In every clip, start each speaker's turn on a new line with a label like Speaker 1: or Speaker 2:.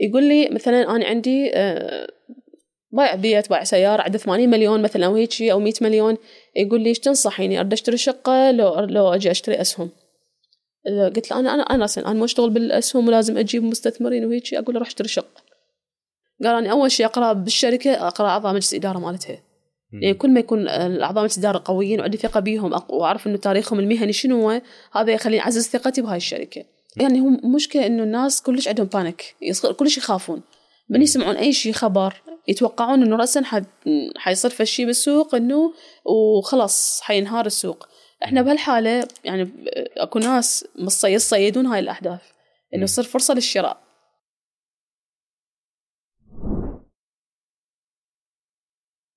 Speaker 1: يقول لي مثلا أنا عندي آه، بايع بيت بايع سيارة عنده 80 مليون مثلا أو هيك أو 100 مليون. يقول لي إيش تنصحيني؟ ارد أشتري شقة لو لو أجي أشتري أسهم. قلت له أنا أنا أنا أصلا أنا مو اشتغل بالأسهم ولازم أجيب مستثمرين وهيك أقول له روح اشتري شقة. قال أنا أول شيء أقرأ بالشركة أقرأ أعضاء مجلس الإدارة مالتها. يعني كل ما يكون الأعضاء مجلس الإدارة قويين وعندي ثقة بيهم وأعرف إنه تاريخهم المهني شنو هو هذا يخليني أعزز ثقتي بهاي الشركة. يعني هو مشكلة إنه الناس كلش عندهم بانيك كلش يخافون. من يسمعون أي شيء خبر يتوقعون إنه راسا حيصير فشي بالسوق إنه وخلاص حينهار السوق. إحنا بهالحالة يعني أكو ناس يصيدون هاي الأحداث. إنه يصير فرصة للشراء.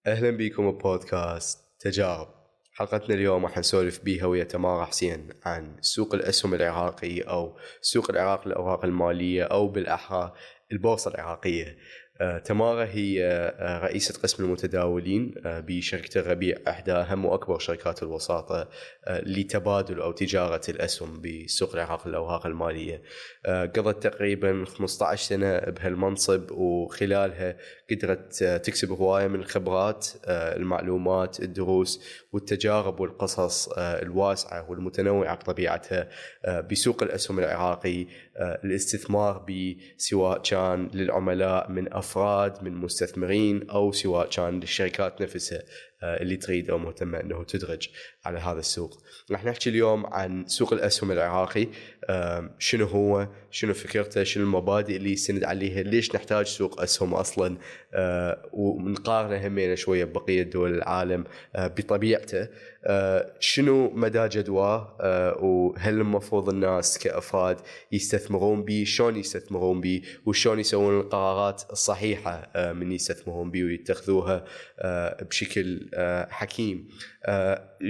Speaker 2: أهلا بكم ببودكاست تجارب. حلقتنا اليوم راح نسولف بيها ويا تمارا حسين عن سوق الاسهم العراقي أو سوق العراق للاوراق المالية أو بالأحرى البورصة العراقية. آه، تمارا هي آه، رئيسة قسم المتداولين آه، بشركة الربيع إحدى أهم وأكبر شركات الوساطة لتبادل أو تجارة الأسهم بسوق العراق للأوراق المالية. قضت تقريبا 15 سنة بهالمنصب وخلالها قدرت تكسب هواية من الخبرات المعلومات الدروس والتجارب والقصص الواسعة والمتنوعة بطبيعتها بسوق الأسهم العراقي الاستثمار بسواء كان للعملاء من أفراد من مستثمرين أو سواء كان للشركات نفسها آه، اللي تريد أو مهتمة أنه تدرج على هذا السوق. راح نحكي اليوم عن سوق الأسهم العراقي شنو هو؟ شنو فكرته؟ شنو المبادئ اللي يستند عليها؟ ليش نحتاج سوق أسهم أصلا؟ آه، ونقارنه همينه شوية ببقية دول العالم آه، بطبيعته شنو مدى جدواه وهل المفروض الناس كأفراد يستثمرون به؟ شلون يستثمرون به؟ وشلون يسوون القرارات الصحيحة من يستثمرون به ويتخذوها بشكل آه، حكيم آه،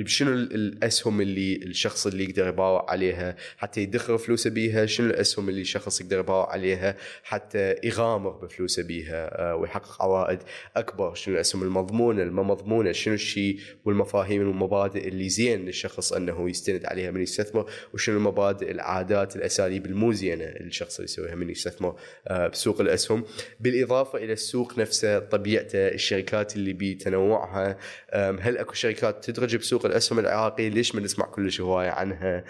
Speaker 2: شنو الأسهم اللي الشخص اللي يقدر يباوع عليها؟ حتى يدخر فلوسه بيها شنو الأسهم اللي الشخص يقدر يباوع عليها؟ حتى يغامر بفلوسه بيها آه، ويحقق عوائد أكبر. شنو الأسهم المضمونة الما مضمونه شنو الشيء والمفاهيم والمبادئ اللي زين للشخص أنه يستند عليها من يستثمر؟ وشنو المبادئ العادات الأساليب المو زينه للشخص اللي يسويها من يستثمر بسوق الأسهم؟ بالإضافة إلى السوق نفسه طبيعته الشركات اللي بتنوعها هل أكو شركات تدرج بسوق الأسهم العراقي ليش ما نسمع كلش هواية عنها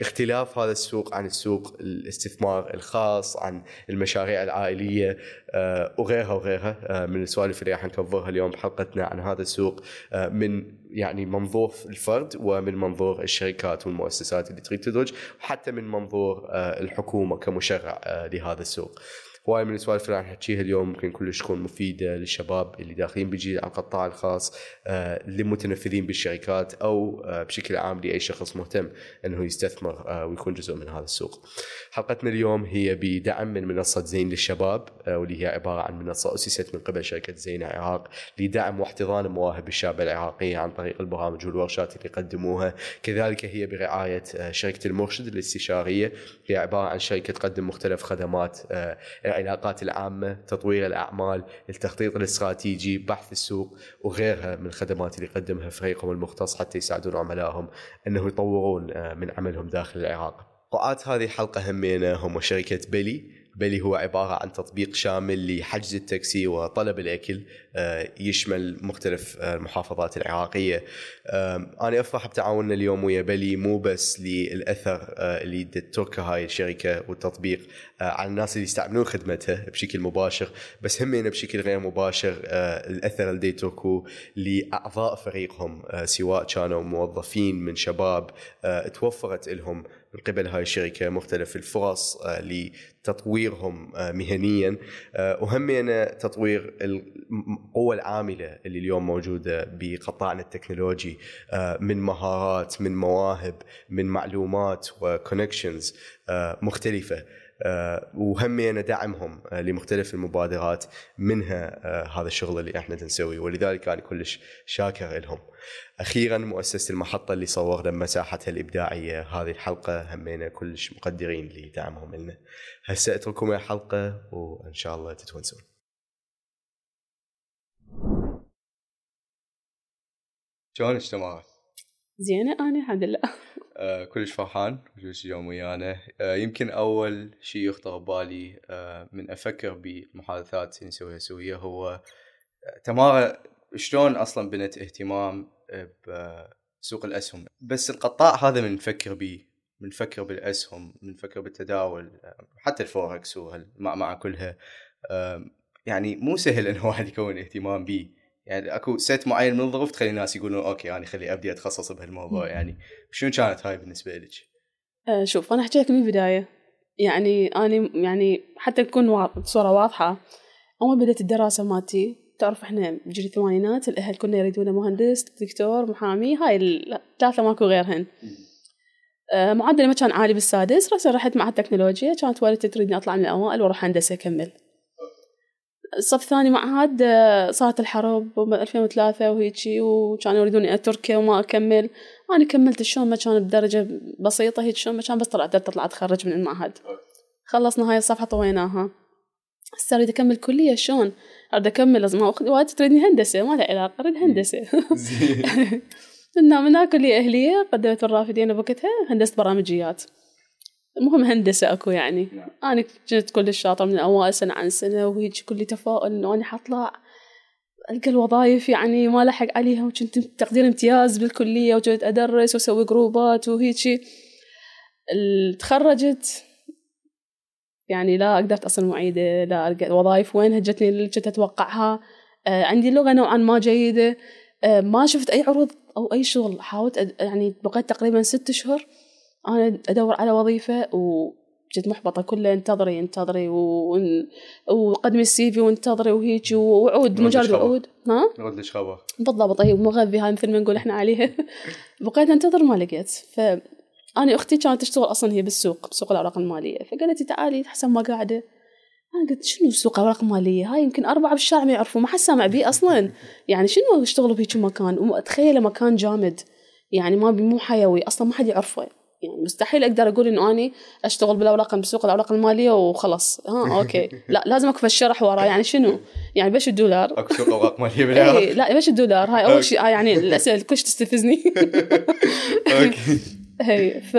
Speaker 2: اختلاف هذا السوق عن السوق الاستثمار الخاص عن المشاريع العائلية أه، وغيرها وغيرها أه، من السوالف اللي راح نكفرها اليوم بحلقتنا عن هذا السوق أه، من يعني منظور الفرد ومن منظور الشركات والمؤسسات اللي تريد تدرج وحتى من منظور الحكومة كمشرع لهذا السوق. هواي من السوالف اللي راح نحكيها اليوم ممكن كلش تكون مفيدة للشباب اللي داخلين بيجي على القطاع الخاص آه، للمتنفذين بالشركات أو آه، بشكل عام لأي شخص مهتم إنه يستثمر آه، ويكون جزء من هذا السوق. حلقتنا اليوم هي بدعم من منصة زين للشباب واللي هي عبارة عن منصة أسست من قبل شركة زين العراق لدعم واحتضان مواهب الشابه العراقيه عن طريق البرامج والورشات اللي يقدموها، كذلك هي برعاية شركة المرشد الاستشارية هي عبارة عن شركة تقدم مختلف خدمات العلاقات العامة، تطوير الأعمال، التخطيط الاستراتيجي، بحث السوق وغيرها من الخدمات اللي يقدمها فريقهم المختص حتى يساعدون عملائهم إنه يطورون آه، من عملهم داخل العراق. قاعات هذه الحلقة همينة هم شركة بيلي بلي هو عبارة عن تطبيق شامل لحجز التاكسي وطلب الأكل آه، يشمل مختلف آه، المحافظات العراقية. أنا أفرح بتعاوننا اليوم ويا بلي مو بس للأثر آه، اللي تتركه هاي الشركة والتطبيق على الناس اللي يستعملون خدمتها بشكل مباشر بس همين بشكل غير مباشر الأثر اللي يتركوه لأعضاء فريقهم سواء كانوا موظفين من شباب توفرت لهم من قبل هاي الشركة مختلف الفرص لتطويرهم آه، مهنيا. آه، وهمينا تطوير القوة العاملة اللي اليوم موجودة بقطاعنا التكنولوجي آه، من مهارات من مواهب من معلومات و connections مختلفة. وهمينا دعمهم لمختلف المبادرات منها هذا الشغل اللي إحنا نسويه ولذلك أنا كلش شاكر لهم. أخيرا مؤسسة المحطة اللي صورنا مساحتها الإبداعية هذه الحلقة همينا كلش مقدرين لدعمهم لنا هسه أترككم الحلقة وإن شاء الله تتونسون شلونك تمام؟
Speaker 1: زينة أنا الحمد لله
Speaker 3: آه كلش فرحان كلش اليوم ويانا. آه يمكن أول شيء يخطر ببالي آه من أفكر بالمحادثات اللي نسويها سوية هو تمارا شلون أصلا بنت اهتمام بسوق الأسهم. بس القطاع هذا من نفكر به بنفكر بالأسهم بنفكر بالتداول حتى الفوركس مع كلها. يعني مو سهل إن واحد يكون اهتمام به يعني اكو ست معين من الظروف تخلي الناس يقولون okay يعني خلي ابدي اتخصص بهالموضوع. يعني شنو كانت هاي بالنسبة لك؟
Speaker 1: أه شوف أنا احكي لك من البداية. يعني أنا يعني حتى تكون بصوره واضحة أول بديت الدراسة مالتي تعرف إحنا بجيل الثمانينات الأهل كنا يريدون مهندس دكتور محامي هاي الثلاثه ماكو غيرهن. أه معدلي ما كان عالي بالسادس رحت مع التكنولوجيا كانت والدتي تريدني أطلع من الأوائل وأروح هندسة أكمل. الصف الثاني معهد آه، صارت الحرب 2003 وهيجي وكانوا يريدوني تركيا وما أكمل. أنا كملت شلون ما كان بدرجة بسيطة هيك شلون ما كان بس طلعت تطلع أتخرج من المعهد. خلصنا هاي الصفحة طويناها. هسه أريد أكمل كلية شلون؟ أريد أكمل لازم أخذ وقت تريدني هندسة ما لها علاقة أريد هندسة. من من كلية أهلية قدمت الرافدين بوقتها هندسة برامجيات. المهم هندسة أكو يعني. نعم. أنا كنت كل شاطرة من اوائل سنة عن سنة وهيك كلي تفاؤل إنه أنا حطلع ألقى الوظائف يعني ما لحق عليها وكنت تقدير امتياز بالكلية وجيت أدرس وأسوي جروبات وهيجي تخرجت. يعني لا قدرت أصل معيدة لا ألقى وظائف وين هجتني اللي كنت أتوقعها. آه عندي لغة نوعا ما جيدة. آه ما شفت أي عروض أو أي شغل حاولت يعني بقيت تقريبا ست اشهر أنا أدور على وظيفة وجيت محبطة كله انتظري انتظري وقدمي السي في وانتظري وهيك وعود مجرد وعود.
Speaker 3: ها؟ نرد لك خبر؟
Speaker 1: بالضبط طيب مغذي هاي مثل ما نقول إحنا عليها. بقيت أنتظر ما لقيت. ف أنا أختي كانت تشتغل أصلا هي بالسوق بسوق الأوراق المالية. فقالت لي تعالي حسن ما قاعدة. أنا قلت شنو سوق أوراق مالية؟ هاي يمكن أربعة بالشارع ما يعرفوا ما حد سامع بيه أصلا. يعني شنو اشتغلوا بهيك مكان؟ تخيل مكان جامد. يعني ما مو حيوي أصلا ما حد يعرفه. يعني مستحيل أقدر أقول إنه أني أشتغل بالأوراق بسوق الأوراق المالية وخلص ها أوكي. لا لازم أكو الشرح ورا يعني شنو؟ يعني بش الدولار؟
Speaker 3: أكو سوق أوراق مالية بالعراق.
Speaker 1: إيه لا بيش الدولار. هاي أول شيء يعني الأسئلة كلش تستفزني. okay. هي ف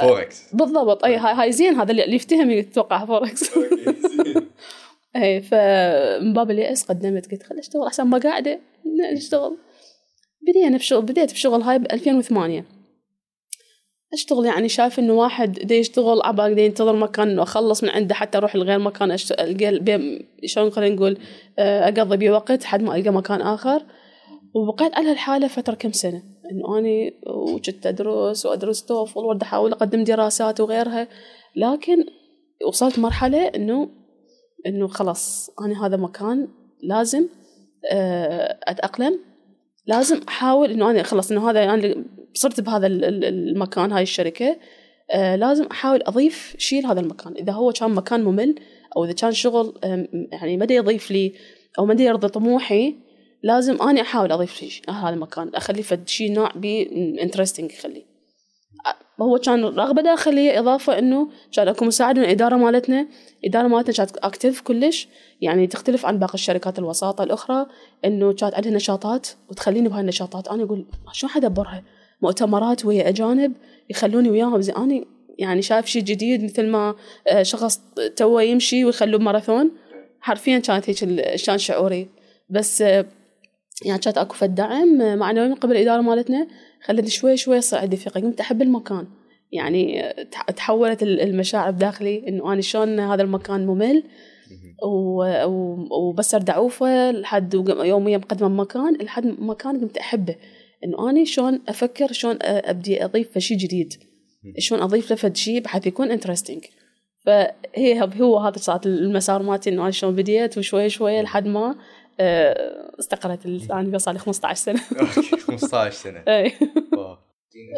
Speaker 3: فوركس
Speaker 1: بالضبط. أي هاي, هاي زين هذا اللي يفتهم يتوقع فوركس اي فمن باب اليأس قدمت قلت خل أشتغل أحسن ما قاعدة اشتغل بدينا بشغل بديت بشغل هاي ب 2008 أشتغل يعني شايف إنه واحد دي يشتغل عبالك دي ينتظر مكان إنه أخلص من عنده حتى أروح لغير مكان ألقى شلون خلينا نقول آه، أقضي بيه وقت حد ما ألقى مكان آخر. وبقيت على هالحالة فترة كم سنة؟ إنه أني وكنت أدرس وأدرس توفل وارد أحاول أقدم دراسات وغيرها. لكن وصلت مرحلة إنه إنه خلاص أنا هذا مكان لازم آه، أتأقلم. لازم أحاول إنه أنا خلص إنه هذا أنا صرت بهذا المكان هاي الشركة. آه لازم أحاول أضيف شيء لهذا المكان. إذا هو كان مكان ممل أو إذا كان شغل يعني ما يضيف لي أو ما يرضي طموحي لازم اني أحاول أضيف شيء هذا المكان أخلي فد شيء نوع بي interesting يخلي. هو كان رغبة داخلية إضافة إنه كان أكو مساعد من الاداره مالتنا. الاداره مالتنا كانت active كلش يعني تختلف عن باقي الشركات الوساطة الأخرى إنه كانت عندها نشاطات وتخليني بهاي النشاطات. أنا أقول شو حدبرها مؤتمرات ويا أجانب يخلوني وياهم. زي أنا يعني شايف شيء جديد مثل ما آه، شخص توه يمشي ويخلوه ماراثون حرفيا كانت هيك كان شعوري. بس آه، يعني كانت أكو فد دعم معنوي من قبل الإدارة مالتنا خلتني شوي شوي يصير عندي ثقه قمت أحب المكان. يعني تحولت المشاعر بداخلي إنه أنا شلون هذا المكان ممل. وبس ارد اعوفه لحد يوميا مقدمة بمكان لحد مكان قمت أحبه. إنه اني شلون أفكر شلون أبدي أضيف شيء جديد. شلون أضيف له فد شيء بحيث يكون interesting فهي هو هذا صارت المسار مالتي إنه أنا شلون بديت وشوي شوي لحد ما استقرت أنا صار لي 15 سنة.
Speaker 3: 15 سنة. اي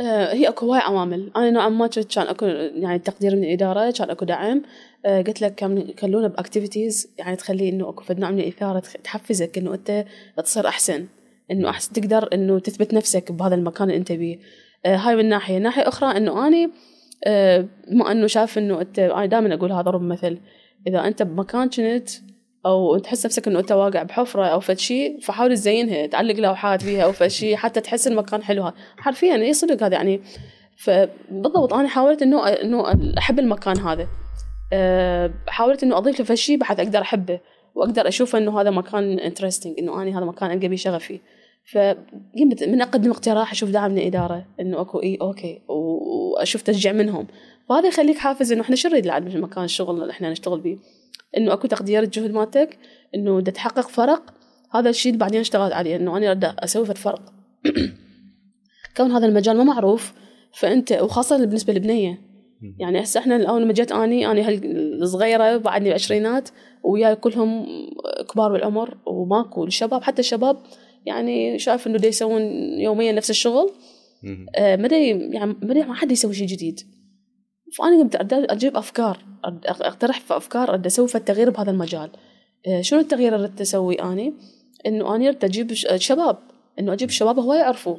Speaker 1: آه، هي أكو هواي عوامل. أنا نوعا ما كان أكو يعني تقدير من الإدارة كان أكو دعم. آه، قلت لك كان يخلونا ب activities يعني تخلي إنه أكو فد نوع من الإثارة تحفزك إنه أنت تصير أحسن. إنه احسن تقدر إنه تثبت نفسك بهذا المكان اللي أنت بيه. آه هاي من ناحية. ناحية أخرى إنه أني آه بما إنه شايف إنه انت أنا دائما أقول هذا ضرب مثل. إذا أنت بمكان كنت أو تحس نفسك إنه أنت واقع بحفرة أو فد شيء فحاول تزينها تعلق لوحات فيها أو فد شيء حتى تحس المكان حلو. حرفيا اي صدق هذا يعني. فبالضبط أنا حاولت إنه إنه أحب المكان هذا. أه حاولت إنه أضيف له شيء بحيث أقدر أحبه وأقدر أشوف إنه هذا مكان interesting إنه أنا هذا مكان ألقى بيه شغفي فقمت من أقدم اقتراح أشوف دعم من الاداره إنه أكو إي okay وأشوف تشجيع منهم. فهذا يخليك حافز إنه إحنا شو نريد من مكان الشغل اللي إحنا نشتغل به إنه أكو تقدير الجهد مالتك إنه بدك تحقق فرق هذا الشيء اللي بعدين اشتغلت عليه إنه أنا بدي أسوي فرق. كون هذا المجال ما معروف فأنت وخاصة بالنسبة للبنيه يعني هسه إحنا اول ما جيت أني أني الصغيره بعدني بالعشرينات وياي كلهم كبار بالعمر وماكو الشباب حتى الشباب يعني شايف إنه دي يسوون يوميا نفس الشغل. آه ما يعني ما حد يسوي شيء جديد. فانا قمت أجيب أفكار أقترح في أفكار اريد أسوي في التغيير بهذا المجال. آه شنو التغيير اللي اريد أسوي اني إنه أنا اريد أجيب شباب إنه أجيب شباب هو يعرفوا.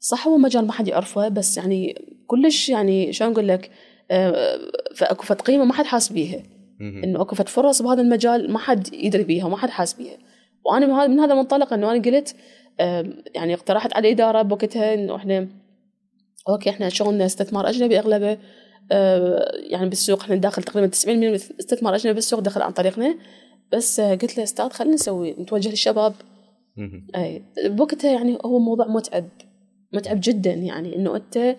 Speaker 1: صح هو مجال ما حد يعرفه بس يعني كلش يعني شلون أقول لك آه فاكو فت قيمة ما حد حاس بيها. إنه أكو فت فرص بهذا المجال ما حد يدري بيها وما حد حاس بيها. وأنا من هذا المنطلق إنه أنا قلت يعني اقترحت على الإدارة بوقتها إنه إحنا أوكي إحنا شغلنا استثمار أجنبي أغلبه يعني بالسوق إحنا داخل تقريبا 90% من استثمار اجنبي بالسوق دخل عن طريقنا. بس قلت له أستاذ خلينا نسوي نتوجه للشباب. أي بوقتها يعني هو موضوع متعب متعب جدا يعني إنه أنت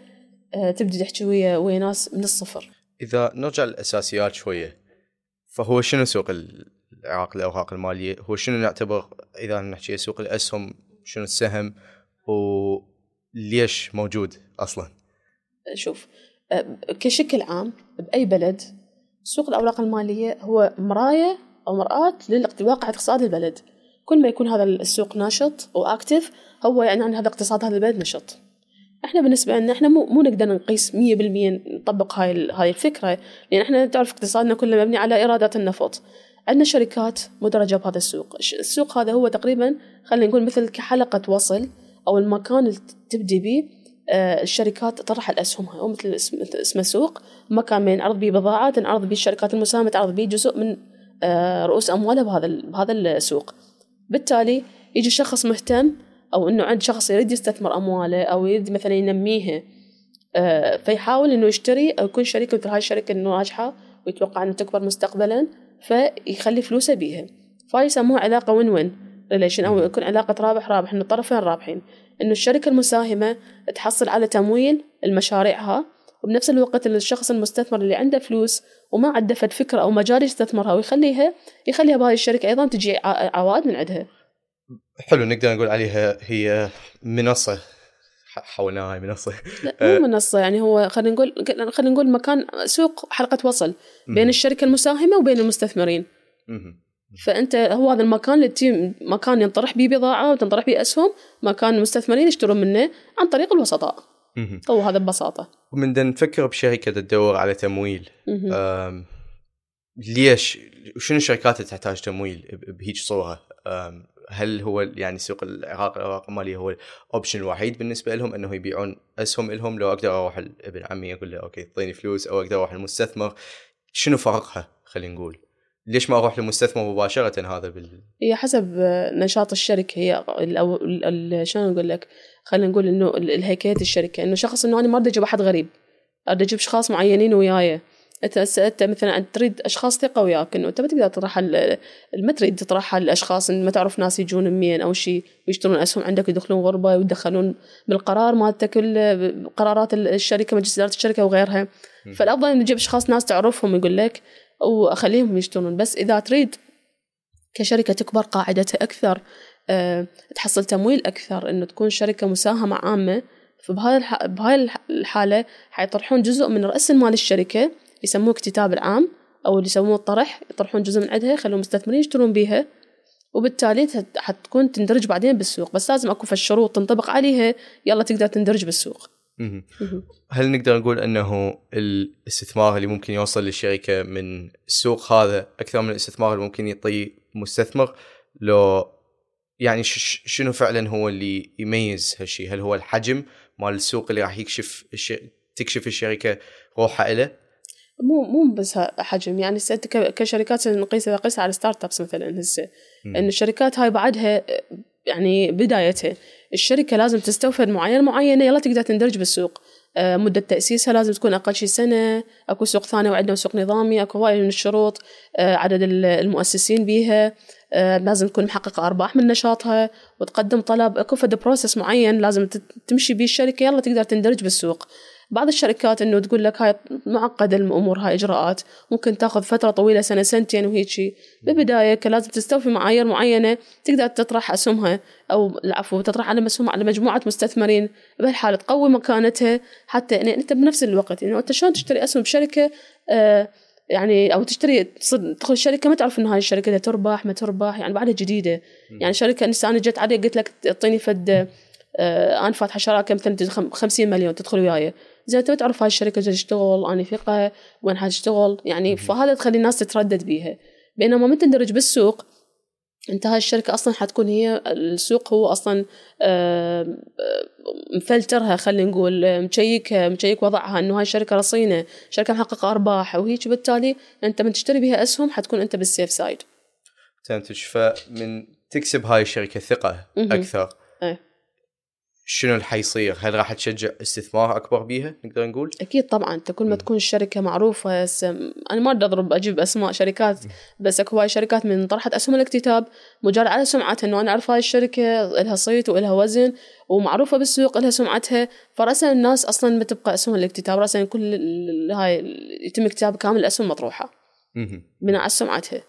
Speaker 1: تبدي تحكي ويا ويا ناس من الصفر.
Speaker 3: إذا نرجع للأساسيات شوية فهو شنو سوق العراق الأوراق المالية؟ هو شنو نعتبر إذا نحكي سوق الأسهم شنو السهم وليش موجود أصلا؟
Speaker 1: شوف كشكل عام بأي بلد سوق الأوراق المالية هو مراية أو مرآة للواقع اقتصادي البلد. كل ما يكون هذا السوق ناشط واكتف هو يعني عن هذا اقتصاد هذا البلد نشط. إحنا بالنسبة لنا إحنا مو مو نقدر نقيس 100% نطبق هاي هاي الفكرة لأن إحنا تعرف اقتصادنا كله مبني على إيرادات النفط. عندنا شركات مدرجة بهذا السوق. السوق هذا هو تقريبا خلينا نقول مثل كحلقة وصل أو المكان اللي تبدي به آه، الشركات تطرح الأسهمها أو مثل اسم, السوق. مكان من نعرض به بضاعة تنعرض به الشركات المساهمة تعرض به جزء من آه، رؤوس أموالها بهذا بهذا السوق. بالتالي يجي شخص مهتم أو إنه عند شخص يريد يستثمر أمواله أو يريد مثلا ينميها آه، فيحاول إنه يشتري أو يكون شريك مثل هاي الشركة ناجحة ويتوقع أن تكبر مستقبلا فيخلي فلوسه بيها. فيسموها علاقة وين وين ريليشن أو يكون علاقة رابح رابح إن الطرفين رابحين. إنه الشركة المساهمة تحصل على تمويل المشاريعها وبنفس الوقت الشخص المستثمر اللي عنده فلوس وما عنده فد فكرة أو مجال يستثمرها ويخليها يخليها بهاي الشركة أيضا تجي عوائد من عندها.
Speaker 3: حلو نقدر نقول عليها هي منصة. حولناها هاي منصة.
Speaker 1: لا مو آه. منصة يعني هو خلينا نقول خلينا نقول مكان سوق حلقة وصل بين الشركة المساهمة وبين المستثمرين. فأنت هو هذا المكان اللي مكان ينطرح به بضاعة وتنطرح به أسهم مكان المستثمرين يشترون منه عن طريق الوسطاء. هو هذا ببساطة.
Speaker 3: ومن نفكر بشركة تدور على تمويل. ليش شنو الشركات اللي تحتاج تمويل بهيج صورة؟ هل هو يعني سوق العراق الاوراق الماليه هو ال option الوحيد بالنسبة لهم إنه يبيعون أسهم لهم؟ لو أقدر أروح لابن عمي أقول له okay اعطيني فلوس أو أقدر أروح للمستثمر. شنو فرقها؟ خلينا نقول. ليش ما أروح للمستثمر مباشرة هذا بال؟
Speaker 1: هي حسب نشاط الشركة. هي شلون أقول لك؟ خلينا نقول إنه الهيكله الشركة. إنه شخص إنه أنا ما أريد أجيب أحد غريب. أريد أجيب أشخاص معينين وياي. انت انت مثلا تريد أشخاص ثقة وياك. إنه أنت ما تقدر تطرح ما تريد تطرحها للاشخاص ما تعرف ناس يجون منين أو شيء ويشترون أسهم عندك يدخلون غربة ويدخلون بالقرار مالتك قرارات الشركة مجلس إدارة الشركة وغيرها. فالأفضل إنه تجيب أشخاص ناس تعرفهم. يقول لك وأخليهم يشترون. بس إذا تريد كشركة تكبر قاعدتها أكثر أه تحصل تمويل أكثر إنه تكون شركة مساهمة عامة فبهاي بهاي الحالة حيطرحون جزء من رأس المال الشركة يسموه اكتتاب العام أو اللي يسموه الطرح يطرحون جزء من عندها يخلون المستثمرين يشترون بيها وبالتالي حتكون تندرج بعدين بالسوق. بس لازم اكو الشروط تنطبق عليها يلا تقدر تندرج بالسوق.
Speaker 3: هل نقدر نقول أنه الاستثمار اللي ممكن يوصل للشركة من السوق هذا أكثر من الاستثمار اللي ممكن يعطيه مستثمر؟ لو يعني شنو فعلا هو اللي يميز هالشيء هل هو الحجم مال السوق اللي راح يكشف تكشف الشركة روحها له
Speaker 1: مو مو بس حجم يعني كشركات نقيسها قيسها على startups مثلا هسه. إن الشركات هاي بعدها يعني بدايتها الشركة لازم تستوفر معايير معينة يلا تقدر تندرج بالسوق. آه، مدة تأسيسها لازم تكون أقل شيء سنة أكو سوق ثاني وعندنا سوق نظامي أكو هواي من الشروط آه، عدد المؤسسين بيها. آه، لازم تكون محققة أرباح من نشاطها وتقدم طلب. أكو فد process معين لازم تمشي بيه الشركة يلا تقدر تندرج بالسوق. بعض الشركات إنه تقول لك هاي معقدة الأمور هاي إجراءات. ممكن تاخذ فترة طويلة سنة سنتين وهيك شيء بالبدايه لازم تستوفي معايير معينة تقدر تطرح أسهمها أو العفو تطرح على مسهم على مجموعة مستثمرين بهالحالة تقوي مكانتها حتى يعني أنت بنفس الوقت. يعني أنت شلون تشتري أسهم بشركه آه يعني أو تشتري تدخل الشركة ما تعرف إنه هاي الشركة تربح ما تربح يعني بعدها جديدة. يعني شركة انسانه جت علي قلت لك اعطيني فد آه أنا فاتحه شراكه مثلا 50 مليون تدخل وياي. زين ما تعرف هاي الشركة جاي تشتغل أنا ثقه وين حتشتغل يعني فهذا تخلي الناس تتردد بيها. بينما من تندرج بالسوق أنت هاي الشركة أصلا حتكون هي السوق هو أصلا مفلترها خلينا نقول مشيك مشيك وضعها إنه هاي الشركة رصينة شركة محققة أرباح وهيك. وبالتالي أنت من تشتري بها أسهم حتكون أنت بالسيف سايد
Speaker 3: فهمتك فمن تكسب هاي الشركة ثقة أكثر.
Speaker 1: إيه.
Speaker 3: شنو اللي حيصير؟ هل راح تشجع استثمار أكبر بيها نقدر نقول؟
Speaker 1: أكيد طبعا أنت كل ما تكون الشركة معروفة سم... أنا ما بدي أضرب أجيب أسماء شركات بس أكو هواي شركات من طرحت أسهم الاكتتاب مجرد على سمعتها إنه أنا أعرف هاي الشركة لها صيت ولها وزن ومعروفة بالسوق لها سمعتها فراسا الناس أصلا ما تبقى أسهم الاكتتاب راسا كل هاي يتم اكتتاب كامل الأسهم مطروحة. بناء على سمعتها.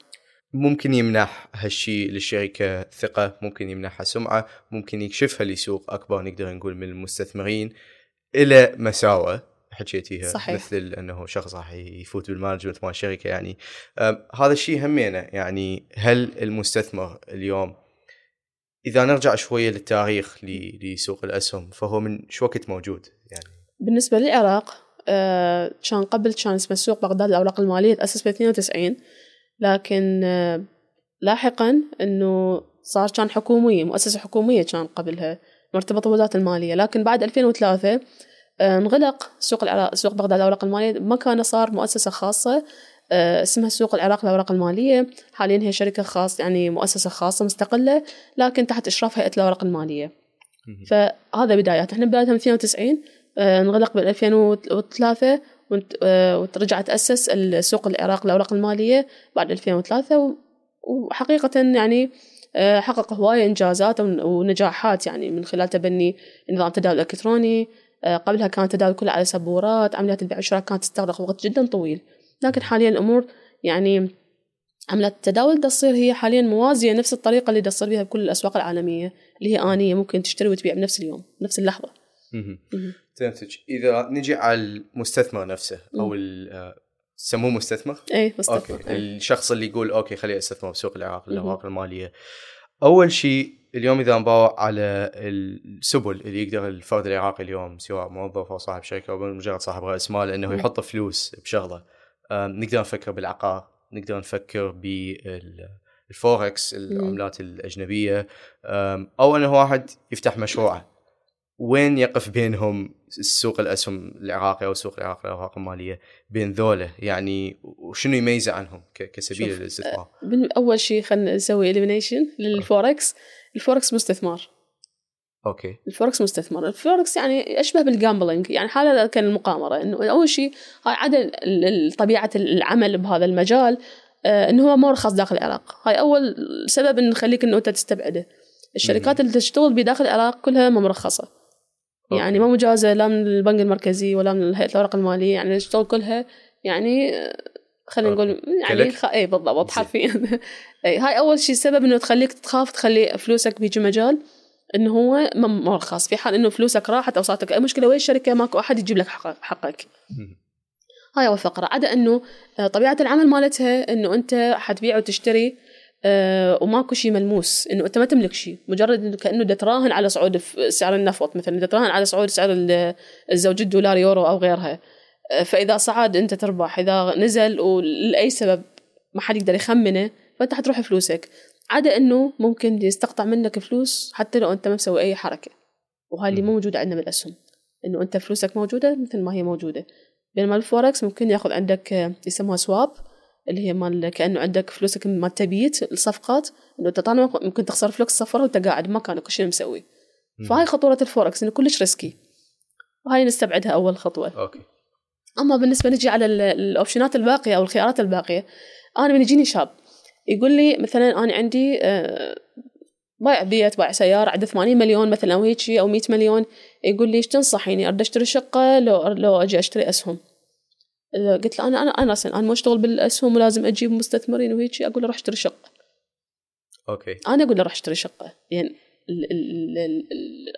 Speaker 3: ممكن يمنح هالشيء للشركة ثقة ممكن يمنحها سمعة ممكن يكشفها لسوق أكبر نقدر نقول من المستثمرين إله مساوئ حكيتيها
Speaker 1: صحيح.
Speaker 3: مثل أنه شخص راح يفوت بال management مال الشركة يعني. هذا الشيء همينه يعني هل المستثمر اليوم إذا نرجع شوية للتاريخ لسوق الأسهم فهو من شو وقت موجود يعني؟
Speaker 1: بالنسبة للعراق آه كان قبل كان اسمه سوق بغداد الأوراق المالية تأسس ب 92 لكن آه، لاحقا إنه صار كان حكومية مؤسسة حكومية كان قبلها مرتبطة بالوزارة المالية. لكن بعد 2003 آه، انغلق سوق العراق سوق بغداد الأوراق المالية. مكانه صار مؤسسة خاصة آه، اسمها سوق العراق للأوراق المالية. حاليا هي شركة خاص يعني مؤسسة خاصة مستقلة لكن تحت إشراف هيئة الأوراق المالية. فهذا بدايات. إحنا بداية من 92 انغلق بال 2003 ورجع تأسس السوق العراق للأوراق المالية بعد 2003 وحقيقة يعني آه، حقق هواية إنجازات ونجاحات يعني من خلال تبني نظام تداول إلكتروني. آه، قبلها كان التداول كله على سبورات عمليات البيع والشراء كانت تستغرق وقت جدا طويل. لكن حاليا الأمور يعني عمليات التداول تصير هي حاليا موازية نفس الطريقة اللي تصير بها بكل الأسواق العالمية اللي هي آنية ممكن تشتري وتبيع بنفس اليوم بنفس اللحظة.
Speaker 3: فهمتك إذا نجي على المستثمر نفسه أو سموه مستثمر؟
Speaker 1: اي مستثمر.
Speaker 3: okay. أي. الشخص اللي يقول okay خليني استثمر بسوق العراق الاوراق المالية. أول شيء اليوم إذا نباوع على السبل اللي يقدر الفرد العراقي اليوم سواء موظف أو صاحب شركة أو مجرد صاحب رأس مال إنه يحط فلوس بشغلة. نقدر نفكر بالعقار نقدر نفكر بالفوركس العملات الأجنبية. أو إنه واحد يفتح مشروعه. وين يقف بينهم السوق الأسهم العراقي أو السوق العراقي للاوراق المالية بين ذولا يعني وشنو يميزه عنهم كسبيل للاستثمار؟
Speaker 1: أه، أول شيء خلينا نسوي اليمينيشن للفوركس. الفوركس مستثمار
Speaker 3: أوكي.
Speaker 1: الفوركس مستثمر. الفوركس يعني أشبه بال gambling يعني حالة كأن المقامرة. إنه أول شيء هاي عدد طبيعة العمل بهذا المجال آه إنه هو مرخص داخل العراق. هاي أول سبب إنه يخليك إنه أنت تستبعده. الشركات اللي تشتغل بداخل العراق كلها مرخصة. يعني ما مجازة لا من البنك المركزي ولا من هيئة الأوراق المالية يعني تشتغل كلها يعني خلينا نقول يعني خ... اي بالضبط حرفيا. اي هاي أول شيء سبب إنه تخليك تخاف تخلي فلوسك بيجي مجال إنه هو مرخص في حال إنه فلوسك راحت أو صارت أي مشكلة وين الشركة؟ ماكو أحد يجيب لك حقك. هاي أول فقرة. عدا إنه آه، طبيعة العمل مالتها إنه أنت حتبيع وتشتري أه وماكو شيء ملموس. إنه أنت ما تملك شيء مجرد إنه كأنه تراهن على صعود سعر النفط مثلا. تراهن على صعود سعر الزوج الدولار يورو أو غيرها. أه فإذا صعد أنت تربح. إذا نزل ولأي سبب ما حد يقدر يخمنه فأنت حتروح فلوسك. عدا إنه ممكن يستقطع منك فلوس حتى لو أنت ما مسوي أي حركة. وهاي اللي مو موجودة عندنا بالأسهم. إنه أنت فلوسك موجودة مثل ما هي موجودة. بينما الفوركس ممكن ياخذ عندك آه، يسموها swap. اللي هي مال كأنه عندك فلوسك مال تبيت الصفقات إنه أنت طالما ممكن تخسر فلوس صفرها وأنت قاعد مكانك ومو مسوي. فهاي خطورة الفوركس إنه كلش risky وهاي نستبعدها أول خطوة.
Speaker 3: okay.
Speaker 1: أما بالنسبة نجي على ال- ال option ات الباقية أو الخيارات الباقية أنا من يجيني شاب يقول لي مثلا أنا عندي آه، بايع بيت بايع سيارة عنده 80 مليون مثلا أو هيك أو 100 مليون يقول لي إيش تنصحيني؟ ارد أشتري شقة لو لو أجي أشتري أسهم. قلت له أنا أنا أنا أصلا أنا مو أشتغل بالأسهم ولازم أجيب مستثمرين وهيك. أقول له روح اشتري شقة.
Speaker 3: okay.
Speaker 1: أنا أقول له روح اشتري شقة. يعني